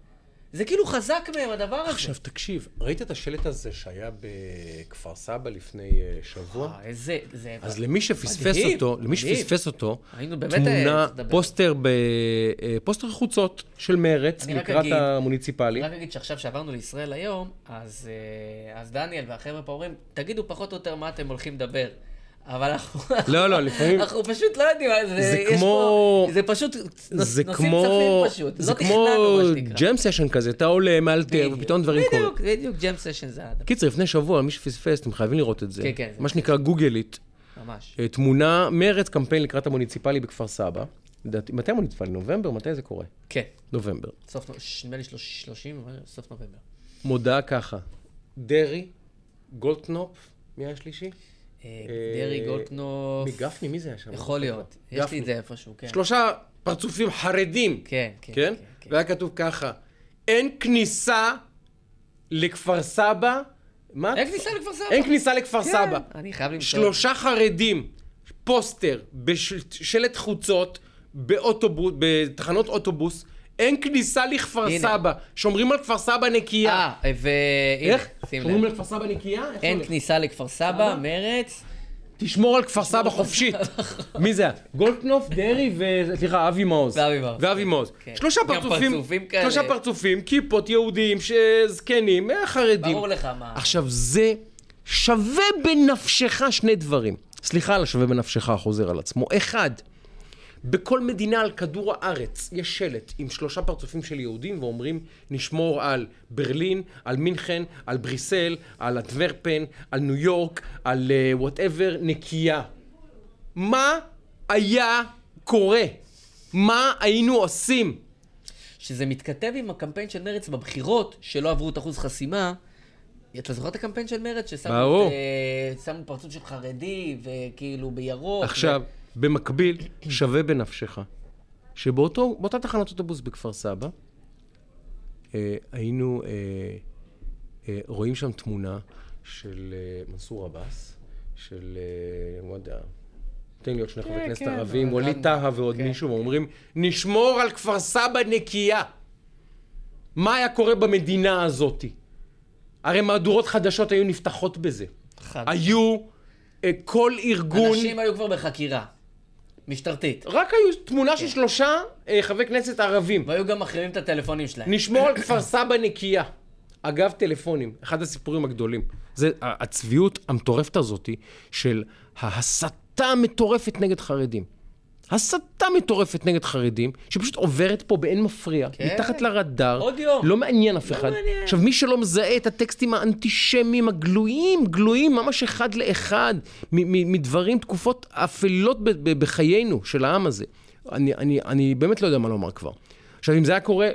זה כאילו חזק מהם, הדבר הזה. עכשיו תקשיב, ראית את השלט הזה שהיה בכפר סבא לפני אה, שבוע? אה, איזה... זה... אז למי שפספס מדהים, אותו, למי מדהים. שפספס אותו, היינו באמת, תמונה, אה. פוסטר ב... אה, פוסטר חוצות של מרץ לקראת המוניציפלי. אני רק אגיד שעכשיו שעברנו לישראל היום, אז, אז דניאל והחבר'ה פה אומרים, תגידו פחות או יותר מה אתם הולכים לדבר. אבל אנחנו... לא, לא, לפעמים- אנחנו פשוט לא יודעים, זה, זה יש כמו- זה פשוט, זה כמו, זה לא כמו מה. ג'ם סשן כזה, אתה עולה, מאלתר, ופתאום דברים קורים. בדיוק, בדיוק, ג'ם סשן זה הדבר, קיצר, לפני שבוע, מי שפספס, אתם חייבים לראות את זה. כן, כן, זה- מה שנקרא גוגלית, ממש. אה, תמונה, מרץ קמפיין לקראת המוניציפלי בכפר סבא. לדעתי, מתי המוניציפלי? נובמבר? מתי זה קורה? כן, נובמבר. סוף, נו- נדמה לי שלוש- 30, אבל סוף נובמבר. מודעה ככה, דרעי, גולדקנופ, מי השלישי? אה, דרעי, אה, גולדקנופ. מגפני, מי זה היה שם? יכול להיות. יש. לי את זה איפשהו, כן. שלושה פרצופים חרדים. כן, כן. כן? כן. והיה כתוב ככה, אין כניסה לכפר סבא. מה? אין כניסה לכפר סבא. אין כניסה לכפר כן, סבא. אני חייב למצוא. שלושה חרדים, פוסטר, בשלט חוצות, באוטובוס, בתחנות אוטובוס, אין כניסה לכפר הנה. סבא. שומרים על כפר סבא נקייה. אה, והנה, איך? שומרים. על כפר סבא נקייה? אין? כניסה לכפר סבא? מרץ. תשמור על כפר סבא חופשית. מי זה היה? גולדקנופ, דרעי ו... סליחה, אבי מעוז. ואבי מעוז. ואבי מעוז. כן. שלושה גם פרצופים, פרצופים כאלה. שלושה פרצופים, כיפות, יהודים, זקנים, אה, חרדים. ברור לך מה. עכשיו, זה שווה בנפשך שני דברים. סליחה על השווה בנפשך, חוזר על עצמו. אחד, בכל מדינה על כדור הארץ יש שלט עם שלושה פרצופים של יהודים ואומרים נשמור על ברלין, על מינכן, על בריסל, על אנטוורפן, על ניו יורק, על whatever, נקייה. מה היה קורה? מה היינו עושים? שזה מתכתב עם הקמפיין של מרץ בבחירות, שלא עברו את אחוז חסימה. אתה זוכר את הקמפיין של מרץ? ששמו ברור. את, אה, שמו פרצוף של חרדי, וכאילו בירוק. עכשיו, ו... במקביל, שווה בנפשך, שבאותה תחנת אוטובוס בכפר סבא, אה, היינו אה, אה, רואים שם תמונה של אה, מנסור עבאס, של, אה, לא יודע, תן לי עוד שני חברי כנסת כן, ערבים, ווליד טאהא ועוד כן, מישהו, כן. ואומרים, נשמור על כפר סבא נקייה. מה היה קורה במדינה הזאתי? הרי מהדורות חדשות היו נפתחות בזה. חד- היו אה, כל ארגון... אנשים היו כבר בחקירה. משטרתית. רק היו תמונה של שלושה אה, חברי כנסת ערבים. והיו גם מחרימים את הטלפונים שלהם. נשמור על כפר סבא נקייה. אגב, טלפונים, אחד הסיפורים הגדולים. זה הצביעות המטורפת הזאתי של ההסתה המטורפת נגד חרדים. הסתה מטורפת נגד חרדים, שפשוט עוברת פה באין מפריע, כן. מתחת לרדאר. עוד יום. לא מעניין אף לא אחד. מעניין. עכשיו, מי שלא מזהה את הטקסטים האנטישמיים הגלויים, גלויים ממש אחד לאחד, מדברים, תקופות אפלות בחיינו של העם הזה. אני, אני, אני באמת לא יודע מה לומר כבר. עכשיו, אם זה היה קורה,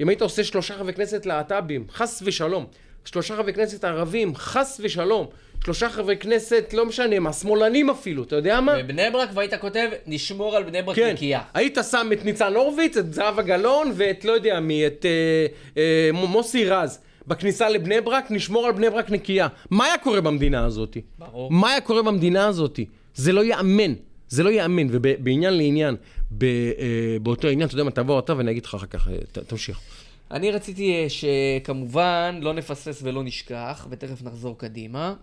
אם היית עושה שלושה חברי כנסת להט"בים, חס ושלום, שלושה חברי כנסת ערבים, חס ושלום, שלושה חברי כנסת, לא משנה מה, שמאלנים אפילו, אתה יודע מה? בבני ברק, והיית כותב, נשמור על בני ברק כן, נקייה. היית שם את ניצן הורוביץ, את זהבה גלאון ואת לא יודע מי, את אה, אה, מוסי רז. בכניסה לבני ברק, נשמור על בני ברק נקייה. מה היה קורה במדינה הזאת? ברור. מה היה קורה במדינה הזאת? זה לא ייאמן. זה לא ייאמן. ובעניין לעניין, ב, אה, באותו עניין, אתה יודע מה, תבוא אתה ואני אגיד לך אחר כך, אה, ת, תמשיך. אני רציתי אה, שכמובן לא נפספס ולא נשכח, ותכף נחזור קדימה.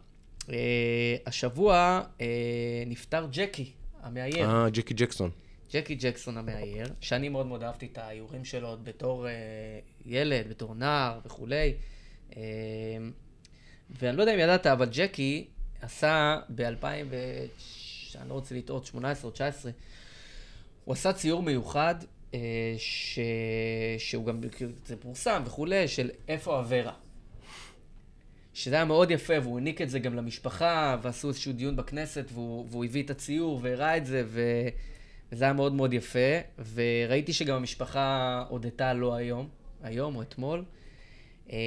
אה, השבוע אה, נפטר ג'קי, המאייר. אה, ג'קי ג'קסון. ג'קי ג'קסון המאייר, שאני מאוד מאוד אהבתי את האיורים שלו עוד בתור אה, ילד, בתור נער וכולי. אה, ואני לא יודע אם ידעת, אבל ג'קי עשה ב-2000, אני לא רוצה לטעות, 18 או 19, הוא עשה ציור מיוחד, אה, ש... שהוא גם, זה פורסם וכולי, של איפה אברה. שזה היה מאוד יפה, והוא העניק את זה גם למשפחה, ועשו איזשהו דיון בכנסת, והוא, והוא הביא את הציור והראה את זה, ו... וזה היה מאוד מאוד יפה. וראיתי שגם המשפחה הודתה לו היום, היום או אתמול. אה,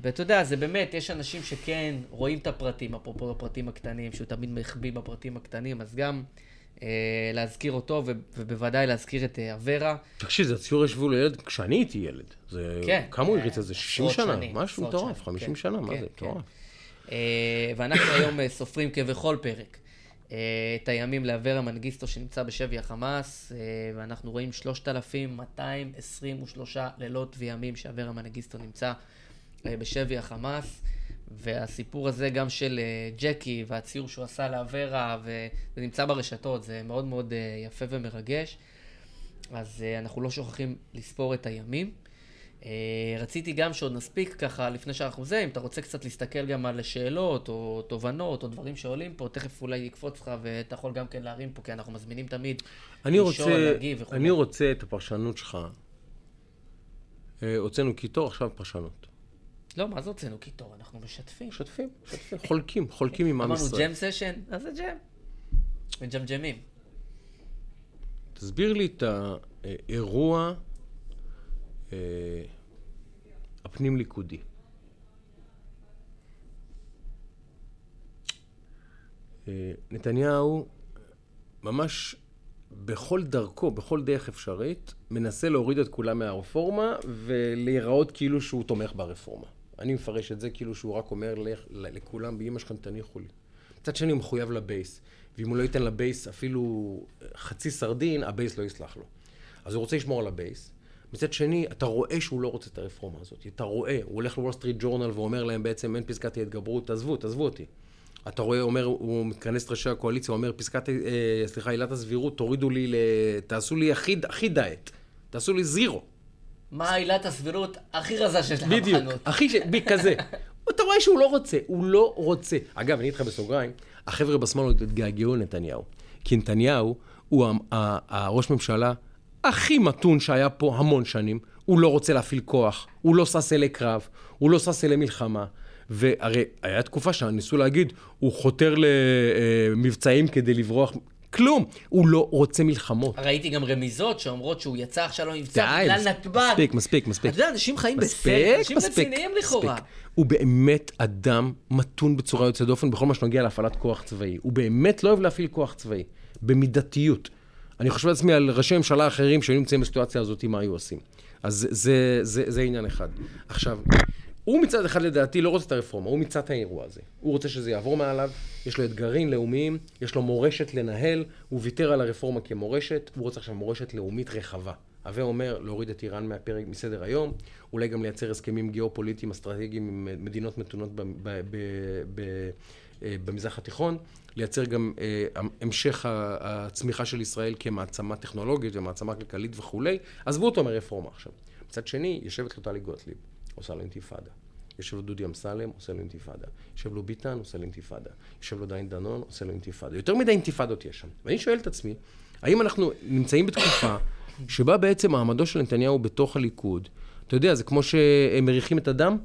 ואתה יודע, זה באמת, יש אנשים שכן רואים את הפרטים, אפרופו הפרטים הקטנים, שהוא תמיד מחביא בפרטים הקטנים, אז גם להזכיר אותו, ובוודאי להזכיר את אה, אברה. תקשיב, זה הציור ישבו לילד כשאני הייתי ילד. זה... כן. כמה הוא הריץ את זה? 60 עשרות שנה? משהו מטורף, שנים, 50 כן, שנה, מה כן, זה? כן. מטורף. אה, ואנחנו היום אה, סופרים כבכל פרק אה, את הימים לאברה מנגיסטו שנמצא בשבי החמאס, אה, ואנחנו רואים 3,223 לילות וימים שאברה מנגיסטו נמצא אה, בשבי החמאס. והסיפור הזה גם של אה, ג'קי והציור שהוא עשה לאברה, וזה נמצא ברשתות, זה מאוד מאוד אה, יפה ומרגש. אז אה, אנחנו לא שוכחים לספור את הימים. רציתי גם שעוד נספיק ככה, לפני שאנחנו זה, אם אתה רוצה קצת להסתכל גם על שאלות או תובנות או דברים שעולים פה, תכף אולי יקפוץ לך ואתה יכול גם כן להרים פה, כי אנחנו מזמינים תמיד אני לשאול, רוצה, להגיב וכו'. אני רוצה את הפרשנות שלך. הוצאנו קיטור, עכשיו פרשנות. לא, מה זה הוצאנו קיטור? אנחנו משתפים. משתפים, משתפים, חולקים, חולקים עם עם אמרנו ישראל. ג'ם סשן, אז זה ג'ם. מג'מג'מים. תסביר לי את האירוע אה, הפנים-ליכודי. אה, נתניהו ממש בכל דרכו, בכל דרך אפשרית, מנסה להוריד את כולם מהרפורמה ולהיראות כאילו שהוא תומך ברפורמה. אני מפרש את זה כאילו שהוא רק אומר לכולם, באמא שלכם תניחו לי. מצד שני הוא מחויב לבייס, ואם הוא לא ייתן לבייס אפילו חצי סרדין, הבייס לא יסלח לו. אז הוא רוצה לשמור על הבייס. מצד שני, אתה רואה שהוא לא רוצה את הרפורמה הזאת. אתה רואה, הוא הולך לוול סטריט ג'ורנל ואומר להם בעצם אין פסקת ההתגברות, תעזבו, תעזבו אותי. אתה רואה, אומר, הוא מתכנס את ראשי הקואליציה, הוא אומר, פסקת, אה, סליחה, עילת הסבירות, תורידו לי, תעשו לי הכי, הכי דיאט, תעשו לי זירו. מה עילת הסבירות הכי רזה שיש לך בחנות. בדיוק, הכי, ש... כזה. (laughs) אתה רואה שהוא לא רוצה, הוא לא רוצה. אגב, אני איתך בסוגריים, החבר'ה בשמאל עוד התגעגעו לנתניהו. כי נתניהו הוא הראש ממשלה הכי מתון שהיה פה המון שנים. הוא לא רוצה להפעיל כוח, הוא לא שש אלי קרב, הוא לא שש אלי מלחמה. והרי היה תקופה שניסו להגיד, הוא חותר למבצעים כדי לברוח. כלום, הוא לא רוצה מלחמות. ראיתי גם רמיזות שאומרות שהוא יצא עכשיו למבצע בגלל נתב"ג. מספיק, מספיק, מספיק. אתה יודע, אנשים חיים בסרט, אנשים רציניים לכאורה. הוא באמת אדם מתון בצורה יוצאת דופן בכל מה שנוגע להפעלת כוח צבאי. הוא באמת לא אוהב להפעיל כוח צבאי, במידתיות. אני חושב לעצמי על ראשי ממשלה אחרים שהיו נמצאים בסיטואציה הזאת, מה היו עושים. אז זה, זה, זה, זה עניין אחד. עכשיו, הוא מצד אחד לדעתי לא רוצה את הרפורמה, הוא מצד האירוע הזה. הוא רוצה שזה יעבור מעליו, יש לו אתגרים לאומיים, יש לו מורשת לנהל, הוא ויתר על הרפורמה כמורשת, הוא רוצה עכשיו מורשת לאומית רחבה. הווה אומר להוריד את איראן מהפרק מסדר היום, אולי גם לייצר הסכמים גיאופוליטיים אסטרטגיים עם מדינות מתונות אה, במזרח התיכון, לייצר גם אה, המשך הצמיחה של ישראל כמעצמה טכנולוגית ומעצמה כלכלית וכולי. עזבו אותו מרפורמה עכשיו. מצד שני, יושבת לו טלי גוטליב. עושה לו אינתיפאדה. יושב לו דודי אמסלם, עושה לו אינתיפאדה. יושב לו ביטן, עושה לו אינתיפאדה. יושב לו דיין דנון, עושה לו אינתיפאדה. יותר מדי אינתיפאדות יש שם. ואני שואל את עצמי, האם אנחנו נמצאים בתקופה שבה בעצם מעמדו של נתניהו בתוך הליכוד, אתה יודע, זה כמו שהם מריחים את הדם,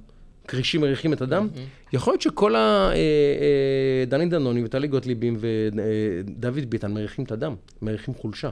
כרישים מריחים את הדם, יכול להיות שכל הדני אה, אה, דנונים וטלי גוטליבים ודוד ביטן מריחים את הדם, מריחים חולשה.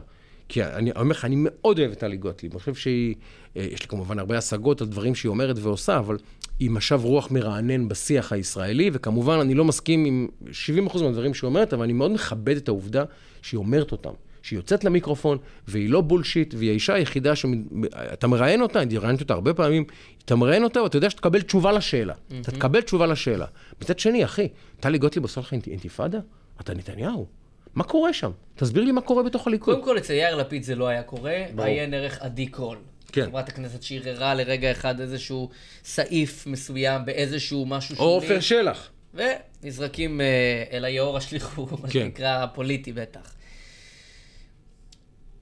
כי אני אומר לך, אני מאוד אוהב את טלי גוטליב. אני חושב שהיא, אה, יש לי כמובן הרבה השגות על דברים שהיא אומרת ועושה, אבל היא משב רוח מרענן בשיח הישראלי, וכמובן, אני לא מסכים עם 70% מהדברים שהיא אומרת, אבל אני מאוד מכבד את העובדה שהיא אומרת אותם. שהיא יוצאת למיקרופון, והיא לא בולשיט, והיא האישה היחידה שאתה מראיין אותה, אני ראיינתי אותה הרבה פעמים, אתה מראיין אותה ואתה יודע שתקבל תשובה לשאלה. Mm-hmm. אתה תקבל תשובה לשאלה. מצד שני, אחי, טלי גוטליב עושה לך אינתיפאדה? אתה נתניהו. מה קורה שם? תסביר לי מה קורה בתוך הליכוד. קודם כל, אצל יאיר לפיד זה לא היה קורה, עיין ערך עדי קול. כן. חברת הכנסת שערערה לרגע אחד איזשהו סעיף מסוים באיזשהו משהו שולי. או עופר שלח. ונזרקים אה, אל היאור השליחו, (laughs) מה כן. שנקרא פוליטי בטח.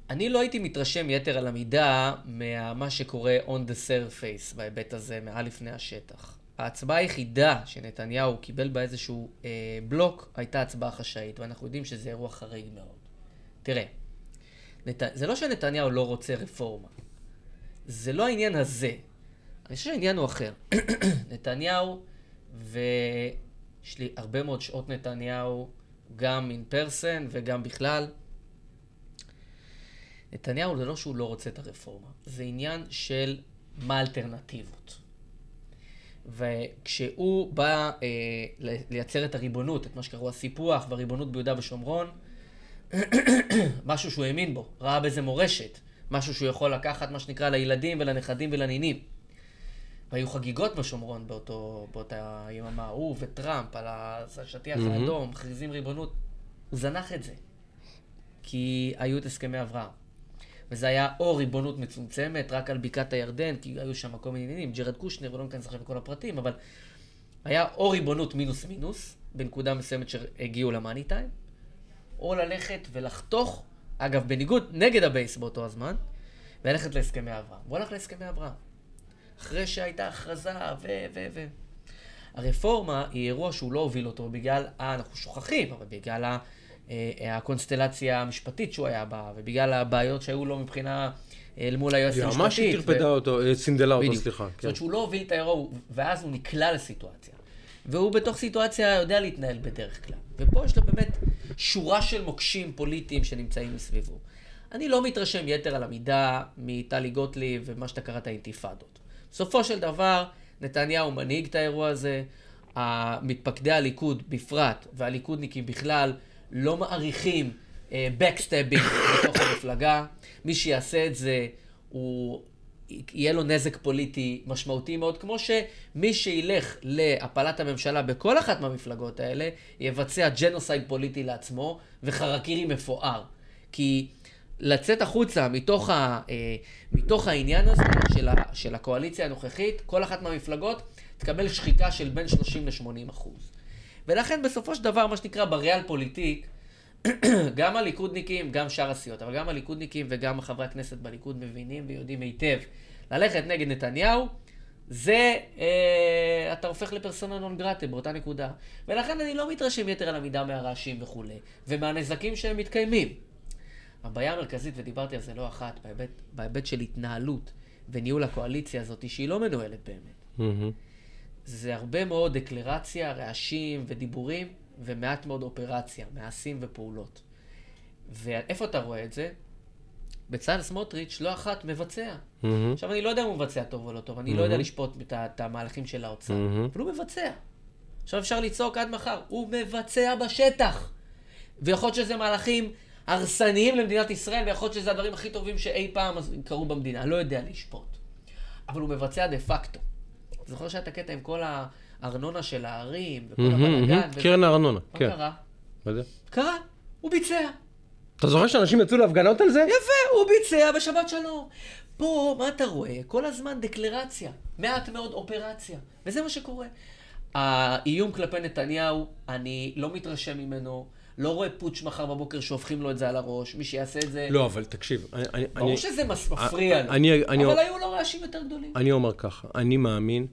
אני לא הייתי מתרשם יתר על המידה ממה שקורה on the surface בהיבט הזה, מעל לפני השטח. ההצבעה היחידה שנתניהו קיבל בה איזשהו אה, בלוק הייתה הצבעה חשאית, ואנחנו יודעים שזה אירוע חריג מאוד. תראה, נת... זה לא שנתניהו לא רוצה רפורמה. זה לא העניין הזה. אני חושב שהעניין הוא אחר. (clears throat) נתניהו, ויש לי הרבה מאוד שעות נתניהו, גם אין פרסן וגם בכלל. נתניהו זה לא שהוא לא רוצה את הרפורמה, זה עניין של מה האלטרנטיבות. וכשהוא בא אה, לייצר את הריבונות, את מה שקראו הסיפוח והריבונות ביהודה ושומרון, (clears throat) משהו שהוא האמין בו, ראה בזה מורשת, משהו שהוא יכול לקחת, מה שנקרא, לילדים ולנכדים ולנינים. והיו חגיגות בשומרון באותו, באותה יממה, הוא וטראמפ על השטיח. האדום, מכריזים ריבונות. הוא זנח את זה, כי היו את הסכמי אברהם. וזה היה או ריבונות מצומצמת, רק על בקעת הירדן, כי היו שם כל מיני עניינים, ג'רד קושנר, ולא ניכנס עכשיו לכל הפרטים, אבל היה או ריבונות מינוס מינוס, בנקודה מסוימת שהגיעו ל money time, או ללכת ולחתוך, אגב, בניגוד, נגד הבייס באותו הזמן, וללכת להסכמי אברהם. הוא הלך להסכמי אברהם. אחרי שהייתה הכרזה, ו... ו... ו... הרפורמה היא אירוע שהוא לא הוביל אותו בגלל, אה, אנחנו שוכחים, אבל בגלל ה... הקונסטלציה המשפטית שהוא היה בה, ובגלל הבעיות שהיו לו מבחינה אל מול היועצת המשפטית. ממש היא טרפדה אותו, אה, סינדלה אותו, סליחה. זאת אומרת כן. שהוא לא הוביל את האירוע, ואז הוא נקלע לסיטואציה. והוא בתוך סיטואציה יודע להתנהל בדרך כלל. ופה יש לו באמת שורה של מוקשים פוליטיים שנמצאים מסביבו. אני לא מתרשם יתר על המידה מטלי גוטליב ומה שאתה קראת אינתיפאדות. בסופו של דבר, נתניהו מנהיג את האירוע הזה, מתפקדי הליכוד בפרט, והליכודניקים בכלל, לא מעריכים backstabbing אה, בתוך (coughs) המפלגה. מי שיעשה את זה, הוא... יהיה לו נזק פוליטי משמעותי מאוד, כמו שמי שילך להפלת הממשלה בכל אחת מהמפלגות האלה, יבצע genocide פוליטי לעצמו וחרקירי מפואר. כי לצאת החוצה מתוך, ה, אה, מתוך העניין הזה של, ה, של הקואליציה הנוכחית, כל אחת מהמפלגות תקבל שחיקה של בין 30 ל-80 אחוז. ולכן בסופו של דבר, מה שנקרא בריאל פוליטיק, (clears throat) גם הליכודניקים, גם שאר הסיעות, אבל גם הליכודניקים וגם חברי הכנסת בליכוד מבינים ויודעים היטב ללכת נגד נתניהו, זה, אה, אתה הופך לפרסונה נון גרטה באותה נקודה. ולכן אני לא מתרשם יתר על המידה מהרעשים וכולי, ומהנזקים שהם מתקיימים. הבעיה המרכזית, ודיברתי על זה לא אחת, בהיבט, בהיבט של התנהלות וניהול הקואליציה הזאת, שהיא לא מנוהלת באמת. Mm-hmm. זה הרבה מאוד דקלרציה, רעשים ודיבורים, ומעט מאוד אופרציה, מעשים ופעולות. ואיפה אתה רואה את זה? בצלאל סמוטריץ' לא אחת מבצע. Mm-hmm. עכשיו, אני לא יודע אם הוא מבצע טוב או לא טוב, אני mm-hmm. לא יודע לשפוט את, את המהלכים של האוצר, mm-hmm. אבל הוא מבצע. עכשיו אפשר לצעוק עד מחר, הוא מבצע בשטח. ויכול להיות שזה מהלכים הרסניים למדינת ישראל, ויכול להיות שזה הדברים הכי טובים שאי פעם קרו במדינה, אני לא יודע לשפוט. אבל הוא מבצע דה פקטו. זוכר שהיה את הקטע עם כל הארנונה של הערים, וכל הבלאגן? קרן הארנונה, כן. מה קרה? מה זה? קרה, הוא ביצע. אתה זוכר שאנשים יצאו להפגנות על זה? יפה, הוא ביצע בשבת שלום. פה, מה אתה רואה? כל הזמן דקלרציה, מעט מאוד אופרציה, וזה מה שקורה. האיום כלפי נתניהו, אני לא מתרשם ממנו. לא רואה פוטש מחר בבוקר שהופכים לו את זה על הראש, מי שיעשה את זה... לא, אבל תקשיב, אני... ברור אני, שזה מפריע לו, אני, אני, אבל היו לו רעשים יותר גדולים. אני אומר ככה, אני מאמין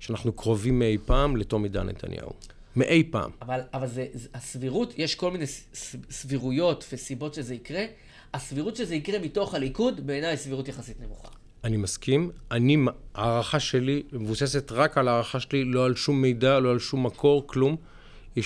שאנחנו קרובים מאי פעם לתום עידן נתניהו. מאי פעם. אבל, אבל זה, זה, הסבירות, יש כל מיני סבירויות וסיבות שזה יקרה. הסבירות שזה יקרה מתוך הליכוד, בעיניי סבירות יחסית נמוכה. אני מסכים. אני, הערכה שלי מבוססת רק על הערכה שלי, לא על שום מידע, לא על שום מקור, כלום. היא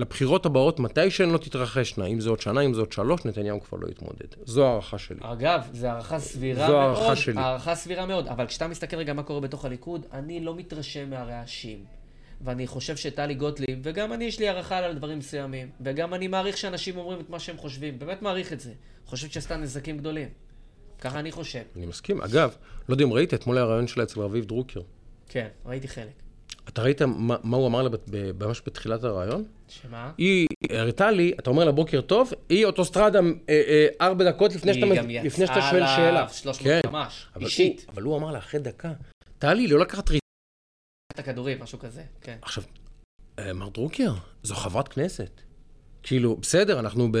שלבחירות הבאות, מתי שהן לא תתרחשנה, אם זה עוד שנה, אם זה עוד שלוש, נתניהו כבר לא יתמודד. זו הערכה שלי. אגב, זו הערכה סבירה זו מאוד. זו הערכה שלי. הערכה סבירה מאוד. אבל כשאתה מסתכל רגע מה קורה בתוך הליכוד, אני לא מתרשם מהרעשים. ואני חושב שטלי גוטליב, וגם אני יש לי הערכה על דברים מסוימים, וגם אני מעריך שאנשים אומרים את מה שהם חושבים, באמת מעריך את זה. חושב שעשתה נזקים גדולים. ככה אני חושב. אני מסכים. אגב, לא יודע אם ראית, אתמול היה רעיון שלה אצל רביב דרוקר. כן, ראיתי חלק. אתה ראית מה, מה הוא אמר לה ממש בתחילת הרעיון? שמה? היא הראתה לי, אתה אומר לה בוקר טוב, היא אוטוסטרדה אה, אה, ארבע דקות לפני שאתה, לפני שאתה שואל שאלה. היא גם יצאה עליו 300 כן. קמ"ש, אישית. הוא, אבל הוא אמר לה אחרי דקה, טלי, לא לקחת את הכדורים, משהו כזה, כן. עכשיו, אה, מר דרוקר, זו חברת כנסת. כאילו, בסדר, אנחנו ב...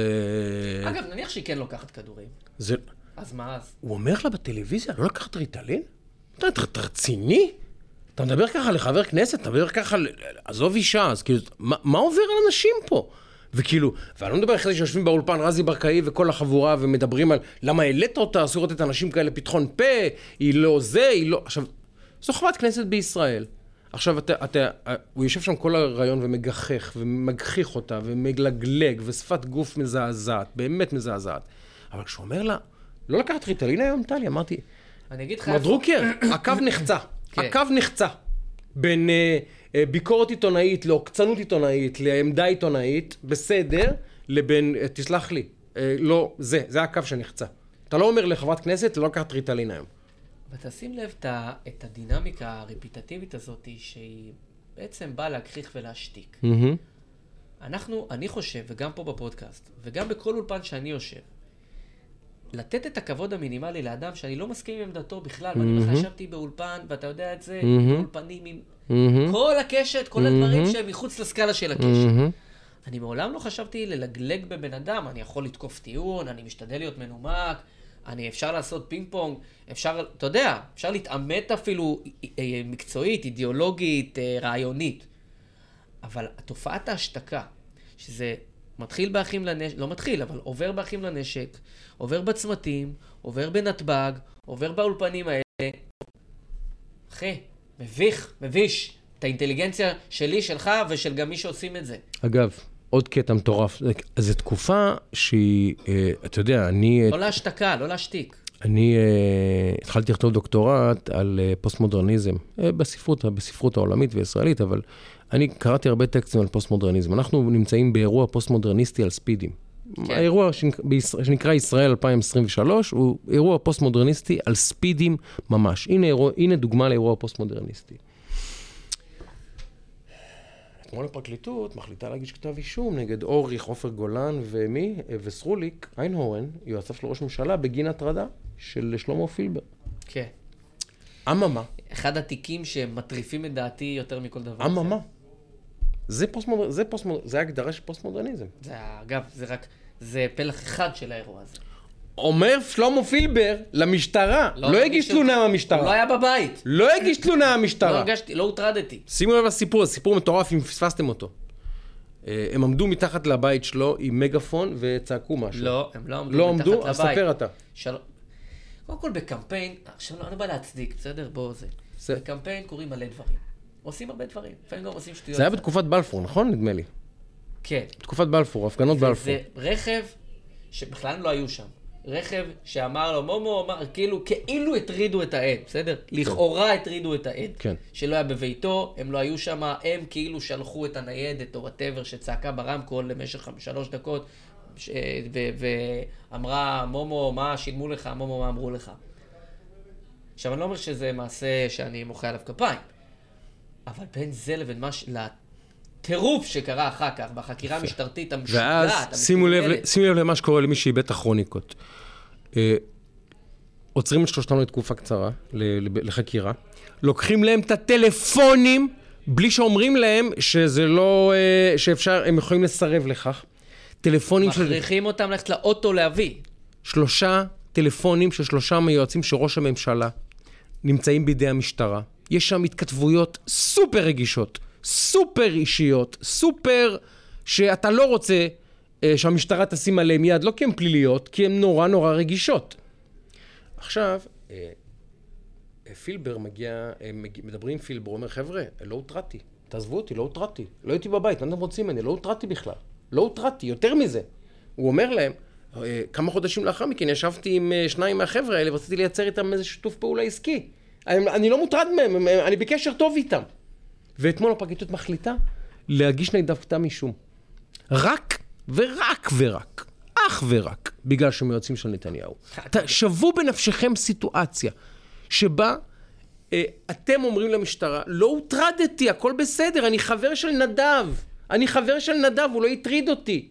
אגב, נניח שהיא כן לוקחת כדורים. זה... אז מה אז? הוא אומר לה בטלוויזיה, לא לקחת ריטלין? אתה רציני? אתה מדבר ככה לחבר כנסת, אתה מדבר ככה, עזוב אישה, אז כאילו, מה, מה עובר על אנשים פה? וכאילו, ואני לא מדבר אחרי שיושבים באולפן רזי ברקאי וכל החבורה ומדברים על למה העלית אותה, אסור לתת אנשים כאלה פתחון פה, היא לא זה, היא לא... עכשיו, זו חברת כנסת בישראל. עכשיו, אתה, אתה, הוא יושב שם כל הרעיון ומגחך, ומגחיך אותה, ומגלגלג, ושפת גוף מזעזעת, באמת מזעזעת. אבל כשהוא אומר לה, לא לקחת ריטלין היום, טלי? אמרתי, אני אגיד לך איפה... מר דרוקר, הקו נחצה. כן. הקו נחצה. בין uh, uh, ביקורת עיתונאית לעוקצנות עיתונאית, לעמדה עיתונאית, בסדר, לבין, uh, תסלח לי, uh, לא, זה, זה הקו שנחצה. אתה לא אומר לחברת כנסת, לא לקחת ריטלין היום. ותשים לב את הדינמיקה הרפיטטיבית הזאת, שהיא בעצם באה להגחיך ולהשתיק. Mm-hmm. אנחנו, אני חושב, וגם פה בפודקאסט, וגם בכל אולפן שאני יושב, לתת את הכבוד המינימלי לאדם שאני לא מסכים עם עמדתו בכלל, mm-hmm. ואני בכלל ישבתי באולפן, ואתה יודע את זה, mm-hmm. אולפנים עם mm-hmm. כל הקשת, כל mm-hmm. הדברים שהם מחוץ לסקאלה של הקשת. Mm-hmm. אני מעולם לא חשבתי ללגלג בבן אדם, אני יכול לתקוף טיעון, אני משתדל להיות מנומק, אני, אפשר לעשות פינג פונג, אפשר, אתה יודע, אפשר להתעמת אפילו אה, אה, מקצועית, אידיאולוגית, אה, רעיונית. אבל תופעת ההשתקה, שזה מתחיל באחים לנשק, לא מתחיל, אבל עובר באחים לנשק, עובר בצמתים, עובר בנתב"ג, עובר באולפנים האלה. אחי, מביך, מביש. את האינטליגנציה שלי, שלך ושל גם מי שעושים את זה. אגב, עוד קטע מטורף. זו תקופה שהיא, אה, אתה יודע, אני... לא להשתקה, לא להשתיק. אני אה, התחלתי לכתוב דוקטורט על אה, פוסט-מודרניזם, אה, בספרות, בספרות העולמית וישראלית, אבל אני קראתי הרבה טקסטים על פוסט-מודרניזם. אנחנו נמצאים באירוע פוסט-מודרניסטי על ספידים. כן. האירוע שנקרא ישראל 2023 הוא אירוע פוסט-מודרניסטי על ספידים ממש. הנה, אירוע, הנה דוגמה לאירוע פוסט-מודרניסטי. אתמול הפרקליטות מחליטה להגיש כתב אישום נגד אוריך, עופר גולן ומי? וסרוליק, איינהורן, יועציו של ראש ממשלה, בגין הטרדה של שלמה פילבר. כן. אממה. אחד התיקים שמטריפים את דעתי יותר מכל דבר. אממה. זה פוסט-מודרניזם, זה, פוסט זה הגדרה של פוסט-מודרניזם. זה, אגב, זה רק, זה פלח אחד של האירוע הזה. אומר שלמה פילבר למשטרה, לא, לא הגיש תלונה מהמשטרה. הוא לא היה בבית. לא הגיש תלונה מהמשטרה. לא הרגשתי, לא הוטרדתי. שימו לב לסיפור, זה סיפור מטורף אם פספסתם אותו. אה, הם עמדו מתחת לבית שלו עם מגפון וצעקו משהו. לא, הם לא עמדו לא מתחת עמדו? לבית. לא עמדו? אז ספר אתה. של... קודם כל בקמפיין, עכשיו לא, אני לא בא להצדיק, בסדר? בוא זה. זה. בקמפיין קורים מלא דברים. עושים הרבה דברים. לפעמים גם עושים שטויות. זה היה בתקופת בלפור, נכון? נדמה לי. כן. בתקופת בלפור, הפגנות בלפור. זה רכב שבכלל לא היו שם. רכב שאמר לו, מומו אמר, כאילו, כאילו הטרידו את העד, בסדר? כן. לכאורה הטרידו את העד. כן. שלא היה בביתו, הם לא היו שם, הם כאילו שלחו את הניידת או whatever שצעקה ברמקול למשך שלוש דקות, ש... ו... ואמרה, מומו, מה שילמו לך? מומו, מה אמרו לך? עכשיו, אני לא אומר שזה מעשה שאני מוחא עליו כפיים, אבל בין זה לבין מה ש... הטירוף שקרה אחר כך, בחקירה המשטרתית המשוגעת, ואז שימו לב, שימו לב למה שקורה למי שאיבד את הכרוניקות. אה, עוצרים את שלושתם לתקופה קצרה, לחקירה, לוקחים להם את הטלפונים בלי שאומרים להם שזה לא, אה, שאפשר, הם יכולים לסרב לכך. טלפונים של... מכריחים אותם ללכת לאוטו להביא. שלושה טלפונים של שלושה מיועצים של ראש הממשלה נמצאים בידי המשטרה. יש שם התכתבויות סופר רגישות. סופר אישיות, סופר שאתה לא רוצה אה, שהמשטרה תשים עליהם יד, לא כי הן פליליות, כי הן נורא נורא רגישות. עכשיו, אה, אה פילבר מגיע, אה, מדברים עם פילבר, הוא אומר, חבר'ה, לא הוטרדתי, תעזבו אותי, לא הוטרדתי, לא הייתי בבית, מה אתם רוצים ממני? לא הוטרדתי בכלל, לא הוטרדתי, יותר מזה. הוא אומר להם, אה, כמה חודשים לאחר מכן ישבתי עם שניים מהחבר'ה האלה ורציתי לייצר איתם איזה שיתוף פעולה עסקי. אני, אני לא מוטרד מהם, אני בקשר טוב איתם. ואתמול הפרקליטות מחליטה להגיש נגדם כתב אישום. רק ורק ורק, אך ורק, בגלל שהם יועצים של נתניהו. שוו בנפשכם סיטואציה שבה אה, אתם אומרים למשטרה, לא הוטרדתי, הכל בסדר, אני חבר של נדב. אני חבר של נדב, הוא לא הטריד אותי.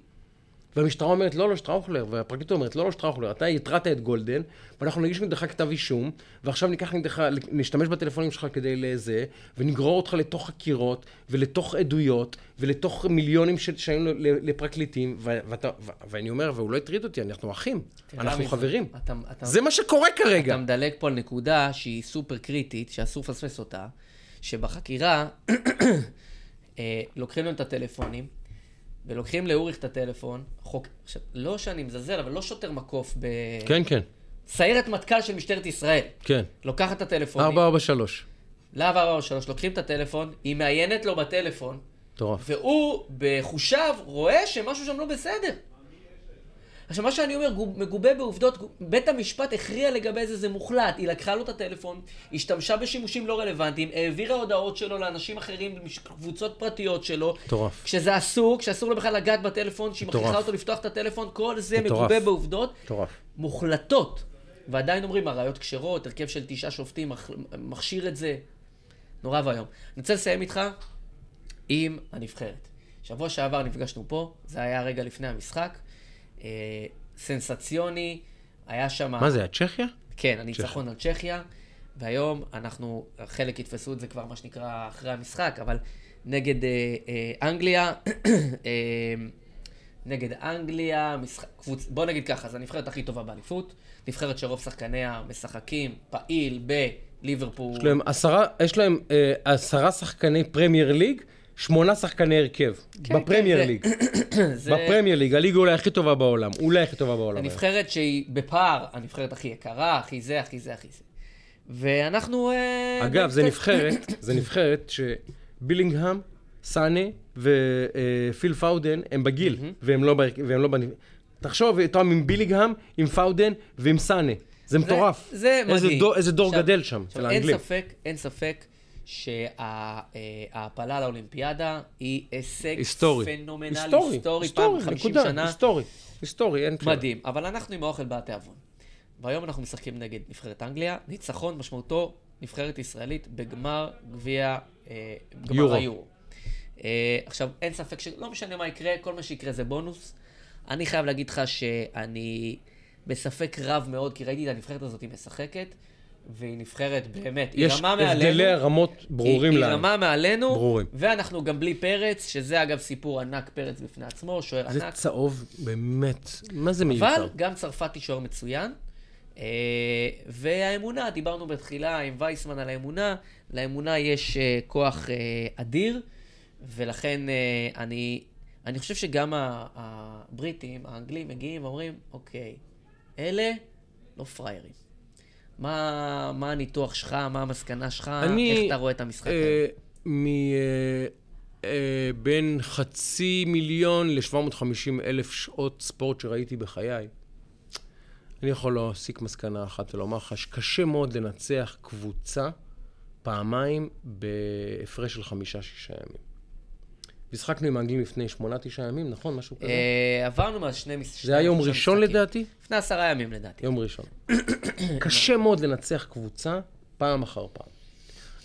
והמשטרה אומרת, לא, לא, שטראוכלר, והפרקליטות אומרת, לא, לא, שטראוכלר, אתה התרעת את גולדן, ואנחנו נגיש נגדך כתב אישום, ועכשיו ניקח נגדך, נשתמש בטלפונים שלך כדי לזה, ונגרור אותך לתוך חקירות, ולתוך עדויות, ולתוך מיליונים שהיו לפרקליטים, ואתה, ואני אומר, והוא לא הטריד אותי, אנחנו אחים, אנחנו חברים. אתה, אתה, זה מה שקורה כרגע. אתה מדלג פה על נקודה שהיא סופר קריטית, שאסור לפספס אותה, שבחקירה (coughs) אה, לוקחים לנו את הטלפונים, ולוקחים לאוריך את הטלפון, חוק... עכשיו, לא שאני מזלזל, אבל לא שוטר מקוף ב... כן, כן. סיירת מטכ"ל של משטרת ישראל. כן. לוקחת את הטלפון. 443. להב 443, לוקחים את הטלפון, היא מעיינת לו בטלפון. מטורף. והוא, בחושיו, רואה שמשהו שם לא בסדר. עכשיו, מה שאני אומר, מגובה בעובדות, בית המשפט הכריע לגבי זה, זה מוחלט. היא לקחה לו את הטלפון, השתמשה בשימושים לא רלוונטיים, העבירה הודעות שלו לאנשים אחרים, קבוצות פרטיות שלו. מטורף. כשזה אסור, כשאסור לו בכלל לגעת בטלפון, שהיא מכריחה אותו לפתוח את הטלפון, כל זה מטורף. מגובה בעובדות. מטורף. מוחלטות. ועדיין אומרים, הראיות כשרות, הרכב של תשעה שופטים מכשיר את זה. נורא ואיום. אני רוצה לסיים איתך עם הנבחרת. שבוע שעבר נפגשנו פה, זה היה רגע לפני המשחק. אה, סנסציוני, היה שם... מה זה, צ'כיה? כן, הניצחון על צ'כיה, והיום אנחנו, חלק יתפסו את זה כבר, מה שנקרא, אחרי המשחק, אבל נגד אה, אה, אנגליה, (clears throat) אה, נגד אנגליה, משחק, קבוצ... בוא נגיד ככה, זו הנבחרת הכי טובה באליפות, נבחרת שרוב שחקניה משחקים פעיל בליברפול. יש להם עשרה, יש להם אה, עשרה שחקני פרמייר ליג, שמונה שחקני הרכב, כן, בפרמייר כן, ליג. (clears throat) זה... בפרמייר ליג, הליגה אולי הכי טובה בעולם, אולי הכי טובה בעולם. הנבחרת שהיא בפער, הנבחרת הכי יקרה, הכי זה, הכי זה, הכי זה. ואנחנו... אה, אגב, זה נבחרת, (clears throat) זה נבחרת שבלינגהם, סאקה ופיל פאודן הם בגיל, והם לא... והם לא תחשוב, איתם עם בלינגהם, עם פאודן ועם סאקה. זה מטורף. זה מדהים. דור- איזה דור עכשיו- גדל שם, עכשיו, אצל אין האנגלים. ספק, אין ספק שההעפלה לאולימפיאדה היא הישג היסטורי. פנומנלי, היסטורי, היסטורי, פעם היסטורי, 50 נקודה, שנה. היסטורי, היסטורי, אין שאלה. מדהים, אבל אנחנו עם האוכל בא התיאבון. והיום אנחנו משחקים נגד נבחרת אנגליה, ניצחון משמעותו נבחרת ישראלית בגמר גביע, אה, גמר יורו. היורו. אה, עכשיו, אין ספק שלא משנה מה יקרה, כל מה שיקרה זה בונוס. אני חייב להגיד לך שאני בספק רב מאוד, כי ראיתי את הנבחרת הזאת משחקת, והיא נבחרת באמת, היא יש רמה מעלינו. הבדלי הרמות ברורים היא, לנו. היא רמה מעלינו, ברורים. ואנחנו גם בלי פרץ, שזה אגב סיפור ענק, פרץ בפני עצמו, שוער זה ענק. צהוב, באמת, מה זה מיותר? אבל גם צרפתי שוער מצוין. אה, והאמונה, דיברנו בתחילה עם וייסמן על האמונה, לאמונה יש אה, כוח אה, אדיר, ולכן אני, אני חושב שגם הבריטים, האנגלים, מגיעים ואומרים, אוקיי, אלה לא פראיירים. מה, מה הניתוח שלך, מה המסקנה שלך, אני, איך אתה רואה את המשחק? אה, הזה? אה, אה, בין חצי מיליון ל-750 אלף שעות ספורט שראיתי בחיי, אני יכול להסיק מסקנה אחת ולומר לך שקשה מאוד לנצח קבוצה פעמיים בהפרש של חמישה-שישה ימים. משחקנו עם האנגלים לפני שמונה, תשעה ימים, נכון? משהו כזה? אה, עברנו מה שני מש... זה היה יום ראשון משחקים. לדעתי? לפני עשרה ימים לדעתי. יום ראשון. קשה מאוד לנצח קבוצה פעם אחר פעם.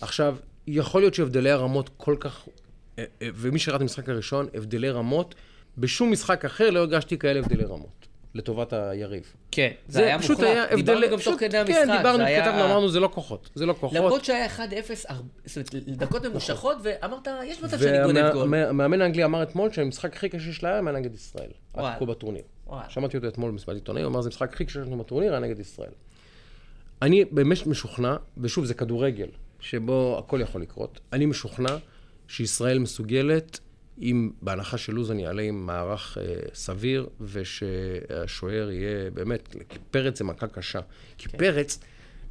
עכשיו, יכול להיות שהבדלי הרמות כל כך... אה, אה, ומי שראה את המשחק הראשון, הבדלי רמות, בשום משחק אחר לא הרגשתי כאלה הבדלי רמות, לטובת היריב. כן, זה, היה פשוט מוחלט. היה דיברנו הבדלי- גם פשוט- תוך כדי המשחק. כן, דיברנו, זה היה- כתבנו, אמרנו, זה לא כוחות. זה לא כוחות. למרות שהיה 1-0, הר- זאת אומרת, דקות ממושכות, ואמרת, יש מצב שאני גונב גול. והמאמן האנגלי אמר אתמול שהמשחק הכי קשה שלה היה נגד ישראל. עד כה בטורניר. וואלה. שמעתי אותו אתמול במסיבת עיתונאים, הוא אמר, זה המשחק הכי קשה שלנו בטורניר, היה נגד ישראל. אני באמת משוכנע, ושוב, זה כדורגל, שבו הכל יכול לקרות. אני משוכנע שישראל מסוגלת, אם בהנחה שלוזון יעלה עם מערך אה, סביר, ושהשוער יהיה באמת, כי פרץ זה מכה קשה. כי כן. פרץ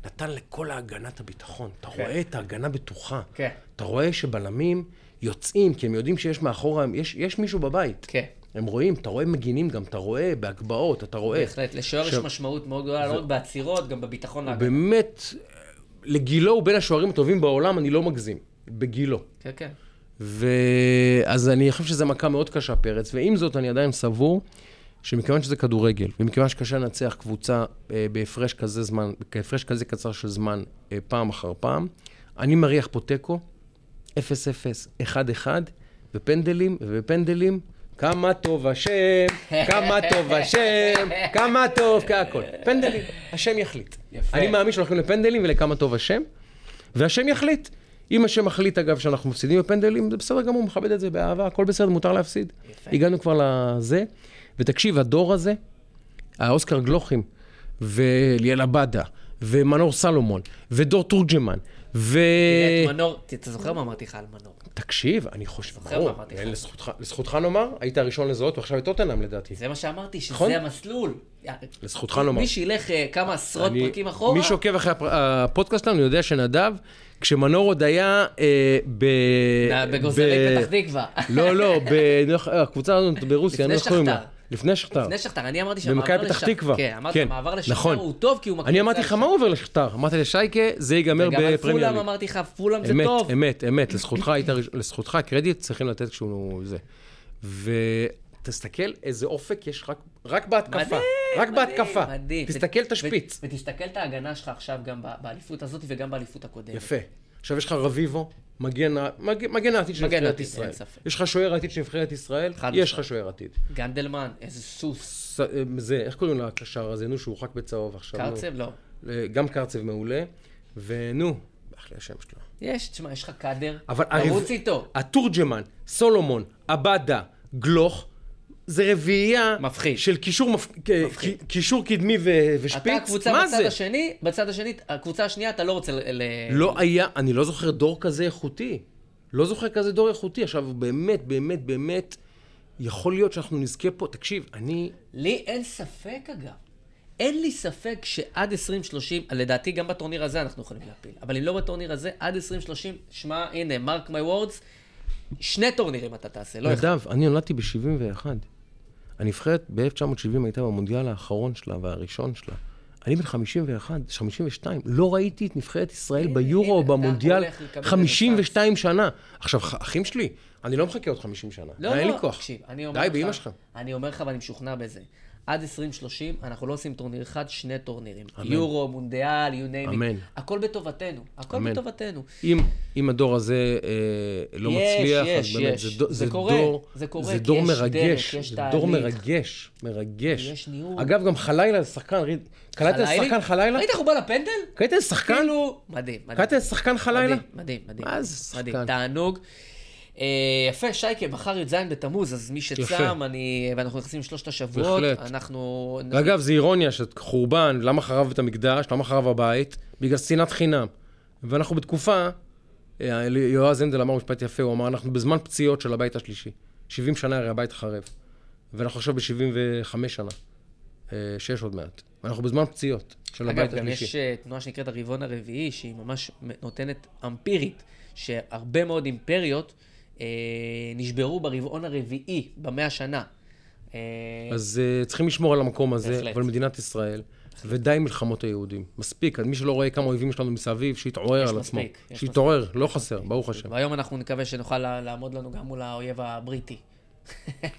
נתן לכל ההגנה את הביטחון. אתה רואה את ההגנה בטוחה. כן. אתה רואה שבלמים יוצאים, כי הם יודעים שיש מאחורה, יש, יש מישהו בבית. כן. הם רואים, אתה רואה מגינים גם, אתה רואה בהגבהות, אתה רואה. בהחלט, לשוער יש משמעות מאוד גדולה, לא רק בעצירות, גם בביטחון להגנה. באמת, לגילו הוא בין השוערים הטובים בעולם, אני לא מגזים. בגילו. כן, כן. ואז אני חושב שזו מכה מאוד קשה, פרץ, ועם זאת אני עדיין סבור שמכיוון שזה כדורגל, ומכיוון שקשה לנצח קבוצה אה, בהפרש כזה זמן, בהפרש כזה קצר של זמן, אה, פעם אחר פעם, אני מריח פה תיקו, 0-0, 1-1, ופנדלים, ובפנדלים, כמה טוב השם, כמה טוב השם, כמה טוב, כהכל. פנדלים, השם יחליט. יפה. אני מאמין שהולכים לפנדלים ולכמה טוב השם, והשם יחליט. אם השם מחליט, אגב, שאנחנו מפסידים בפנדלים, זה בסדר גמור, מכבד את זה באהבה, הכל בסדר, מותר להפסיד. יפה. הגענו כבר לזה, ותקשיב, הדור הזה, האוסקר גלוכים, וליאל עבדה, ומנור סלומון, ודור תורג'מן, ו... תראה את מנור, אתה זוכר מה אמרתי לך על מנור? תקשיב, אני חושב, ברור? לזכותך, לזכותך נאמר, היית הראשון לזהות, ועכשיו את טוטנאם לדעתי. זה מה שאמרתי, נכון? שזה המסלול. לזכותך נאמר. מי שילך אה, כמה עשרות אני- פרקים אחורה, מי שעוקב אחרי הפודקאסט שלנו יודע שנדב, כשמנור עוד היה אה, ב... בגוזרי פתח תקווה. לא, לא, ב- הקבוצה הזאת ברוסיה, אני לא זוכר. לפני שכתר. לפני שכתר, אני אמרתי שהמעבר במכבי פתח תקווה. כן, אמרתי, כן, המעבר לשכתר נכון. הוא טוב, כי הוא מקפיץ... אני אמרתי לך, מה עובר לשכתר? אמרתי לשייקה, זה ייגמר וגם על בפרמייר פולאם. אמרתי לך, פולאם זה אמת, טוב. אמת, אמת, לזכותך לזכותך קרדיט צריכים לתת כשהוא זה. ותסתכל איזה אופק יש רק, רק בהתקפה. מדהים, רק מדהים, בהתקפה. מדהים. תסתכל, ו- תשפיץ. ו- ותסתכל את ההגנה שלך עכשיו גם באליפות הזאת וגם באליפות הקודמת. יפה. עכשיו יש לך רביבו, מגן מג- מגן העתיד של נבחרת ישראל. יש לך שוער עתיד של נבחרת ישראל? יש. לך שוער עתיד. גנדלמן, איזה סוס. ס- זה, איך קוראים לקשר הזה? נו, שהוא הורחק בצהוב עכשיו. נו. קרצב? לא. גם קרצב מעולה. ונו, אחלה השם שלו. יש, תשמע, יש לך קאדר, אבל תרוץ הרב- איתו. התורג'מן, סולומון, עבדה, גלוך, זה רביעייה... מפחיד. של קישור, מפ... מפחיד. קישור קדמי ו... ושפיץ. אתה הקבוצה מה בצד זה? השני, בצד השני, הקבוצה השנייה, אתה לא רוצה ל... ל- לא היה, אני לא זוכר דור כזה איכותי. לא זוכר כזה דור איכותי. עכשיו, באמת, באמת, באמת, יכול להיות שאנחנו נזכה פה. תקשיב, אני... לי אין ספק, אגב. אין לי ספק שעד 2030, לדעתי גם בטורניר הזה אנחנו יכולים להפיל, אבל אם לא בטורניר הזה, עד 2030, שמע, הנה, mark my words, שני טורנירים אתה תעשה, לא אחד. נדב, אני נולדתי ב-71. הנבחרת ב-1970 הייתה במונדיאל האחרון שלה והראשון שלה. אני בן 51, 52, לא ראיתי את נבחרת ישראל ביורו או במונדיאל הולך לקבל 52 שנה. עכשיו, אחים שלי, אני לא מחכה עוד 50 שנה. לא, לא. תקשיב, אני אומר די, לך, באמא שלך. אני אומר לך ואני משוכנע בזה. עד 2030 אנחנו לא עושים טורניר אחד, שני טורנירים. אמן. יורו, מונדיאל, you name it. אמן. הכל בטובתנו, הכל אמן. בטובתנו. אם, אם הדור הזה אה, לא יש, מצליח, יש, אז באמת, יש. זה, דו, זה זה, קורה, דור, זה קורה, זה דור מרגש, דרך, זה דור תהליך. מרגש, מרגש. יש ניהול. אגב, גם חלילה זה שחקן, ראית- קלטת? שחקן חלילה? ראית איך הוא בא לפנדל? קלטת שחקן? כאילו, מדהים, מדהים. קלטת שחקן חלילה? מדהים, מדהים. מה זה שחקן? מדהים, תענוג. אה, יפה, שייקה, מחר י"ז בתמוז, אז מי שצם. אני, ואנחנו נכנסים לשלושת השבועות, בהחלט. אנחנו... ואגב, זה אירוניה שחורבן, למה חרב את המקדש, למה חרב הבית? בגלל שנאת חינם. ואנחנו בתקופה, אה, יועז הנדל אמר משפט יפה, הוא אמר, אנחנו בזמן פציעות של הבית השלישי. 70 שנה הרי הבית חרב. ואנחנו עכשיו ב-75 שנה. אה, שש עוד מעט. ואנחנו בזמן פציעות של הבית אגב, גם השלישי. יש תנועה שנקראת הרבעון הרביעי, שהיא ממש נותנת אמפירית, שהרבה מאוד אימפריות נשברו ברבעון הרביעי, במאה השנה. אה, אז uh, צריכים לשמור על המקום הזה, בהחלט. אבל מדינת ישראל, ודי מלחמות היהודים. מספיק, מי שלא רואה כמה אויבים יש לנו מסביב, שיתעורר על עצמו. שיתעורר, לא חסר, ברוך השם. והיום אנחנו נקווה שנוכל לעמוד לנו גם מול האויב הבריטי.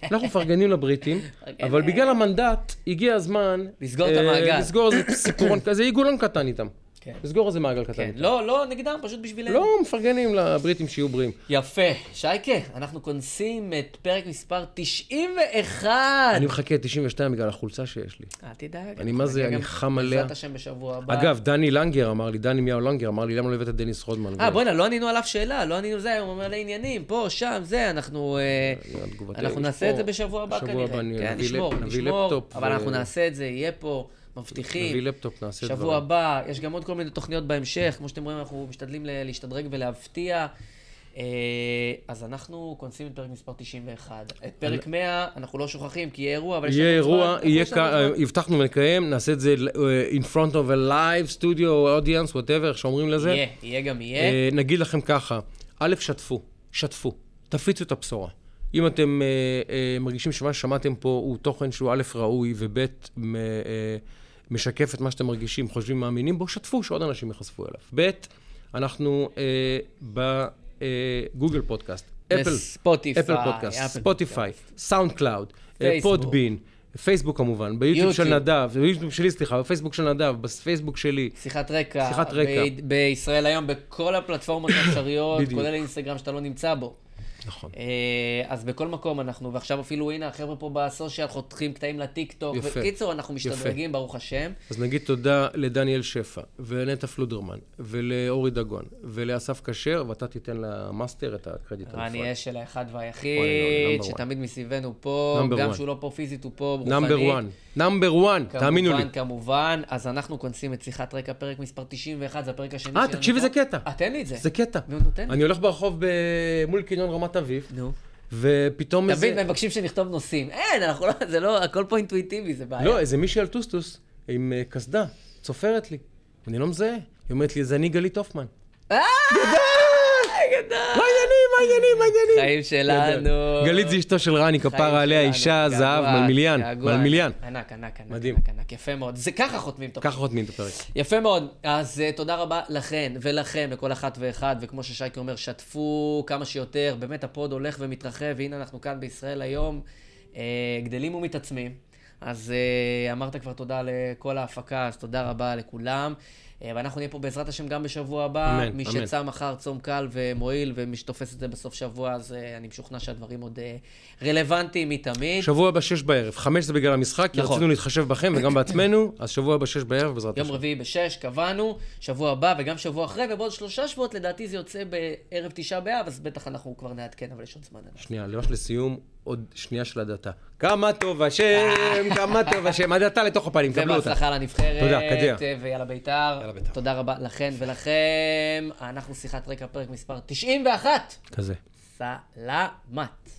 אנחנו מפרגנים לבריטים, (laughs) אבל בגלל המנדט, הגיע הזמן... לסגור את אה, המעגל. לסגור איזה סיפורון (coughs) כזה, עיגולון קטן איתם. כן. לסגור איזה מעגל קטן כן. לא, לא נגדם, פשוט בשבילנו. לא, מפרגנים לבריטים שיהיו בריאים. יפה. שייקה, אנחנו כונסים את פרק מספר 91. אני מחכה 92 בגלל החולצה שיש לי. אל תדאג. אני מה זה, אני חם עליה. בעזרת השם בשבוע הבא. אגב, דני לנגר אמר לי, דני מיהו לנגר אמר לי, למה לא הבאת את דניס רודמן? אה, בוא'נה, לא ענינו על אף שאלה, לא ענינו זה, הוא מלא עניינים, פה, שם, זה, אנחנו... אה, תגובתי, אנחנו נעשה את זה בשבוע הבא בשבוע כנראה. הבא אני כן, נביא לפטופ אבל אנחנו נעשה את זה, יהיה פה, מבטיחים. נביא לפטופ, נעשה דברים. שבוע הבא, יש גם עוד כל מיני תוכניות בהמשך, כמו שאתם רואים, אנחנו משתדלים להשתדרג ולהפתיע. אה, אז אנחנו כונסים את פרק מספר 91. את פרק 100 אנחנו לא שוכחים, כי יהיה אירוע, אבל יש לנו אירוע, יהיה זמן? הבטחנו ונקיים, נעשה את זה uh, in front of a live studio audience, whatever, איך שאומרים לזה. יהיה, יהיה גם יהיה. אה, נגיד לכם ככה, א', שתפו, שתפו, תפיצו את הבשורה. אם אתם אה, אה, מרגישים שמה ששמעתם פה הוא תוכן שהוא א', ראוי, וב', אה, משקף את מה שאתם מרגישים, חושבים, מאמינים בו, שתפו, שעוד אנשים ייחשפו אליו. ב', אנחנו אה, בגוגל פודקאסט, אפל, בספוטיפיי, אפל פודקאסט, ספוטיפיי, סאונד קלאוד, פייסבוק. Podbean, פייסבוק כמובן, ביוטיוב של יוטיוב. נדב, ביוטיוב שלי, סליחה, בפייסבוק של נדב, בפייסבוק שלי. שיחת רקע. שיחת רקע. ב- בישראל היום, בכל הפלטפורמות (coughs) האפשריות. כולל אינסטגרם שאתה לא נמצא בו. נכון. אה, אז בכל מקום אנחנו, ועכשיו אפילו, הנה, החבר'ה פה בסושיאל חותכים קטעים לטיק טוק. יפה. בקיצור, אנחנו משתדרגים, ברוך השם. אז נגיד תודה לדניאל שפע, ולנטע פלודרמן, ולאורי דגון, ולאסף כשר, ואתה תיתן למאסטר את הקרדיט רני אשל האחד והיחיד, לא. שתמיד מסביבנו פה, גם. שהוא לא פה פיזית, הוא פה רוחני. number 1. number 1, תאמינו לי. כמובן, כמובן. אז אנחנו חותמים את שיחת רקע, פרק מספר 91, זה הפרק השני אה, תקשיב. איזה קטע. אה, תן לי את זה. זה קטע. נו, נו, תן לי. אני הולך ברחוב מול קניון רמת אביב, נו. ופתאום תבין, איזה... הם מבקשים שנכתוב נושאים. אין, אנחנו לא, זה לא, הכל פה אינטואיטיבי, זה בעיה. לא, איזה מישהי על טוסטוס, עם אה, קסדה, צופרת לי. אני לא מזהה. היא אומרת לי, זה אני גלית הופמן. אה, גדול. מה העניינים, מה העניינים, מה העניינים? חיים שלנו. גלית זה אשתו של רני, כפרה עליה. אישה, זהב, מלמיליאן. מלמיליאן. ענק, ענק, ענק. מדהים. ענק, יפה מאוד. זה ככה חותמים את ככה חותמים את הפרק. יפה מאוד. אז אה, תודה רבה לכן ולכם, לכל אחת ואחד, וכמו ששייקי אומר, שתפו כמה שיותר. באמת הפוד' הולך ומתרחב, והנה אנחנו כאן בישראל היום, uh, גדלים ומתעצמים. אז uh, אמרת כבר תודה לכל ההפקה, אז תודה רבה לכולם. Uh, ואנחנו נהיה פה בעזרת השם גם בשבוע הבא. אמן, מי אמן. שצם מחר צום קל ומועיל, ומי שתופס את זה בסוף שבוע, אז uh, אני משוכנע שהדברים עוד uh, רלוונטיים מתמיד. שבוע בשש בערב, חמש זה בגלל המשחק, כי נכון. רצינו להתחשב בכם וגם בעצמנו, אז שבוע בשש בערב בעזרת יום השם. רביעי בשש, קבענו, שבוע הבא וגם שבוע אחרי, ובעוד שלושה שבועות לדעתי זה יוצא בערב תשעה באב, אז בטח אנחנו כבר נעדכן, אבל יש עוד זמן. שנייה, ממש לסיום, עוד שנייה של הדתה. כמה טוב השם, (laughs) כמה טוב השם, הדתה לתוך הפנים, קבלו אותה. ובהצלחה לנבחרת. תודה, קדימה. ויאללה בית"ר. יאללה בית"ר. תודה רבה לכן ולכם. אנחנו שיחת רקע פרק מספר 91. כזה. סלמת.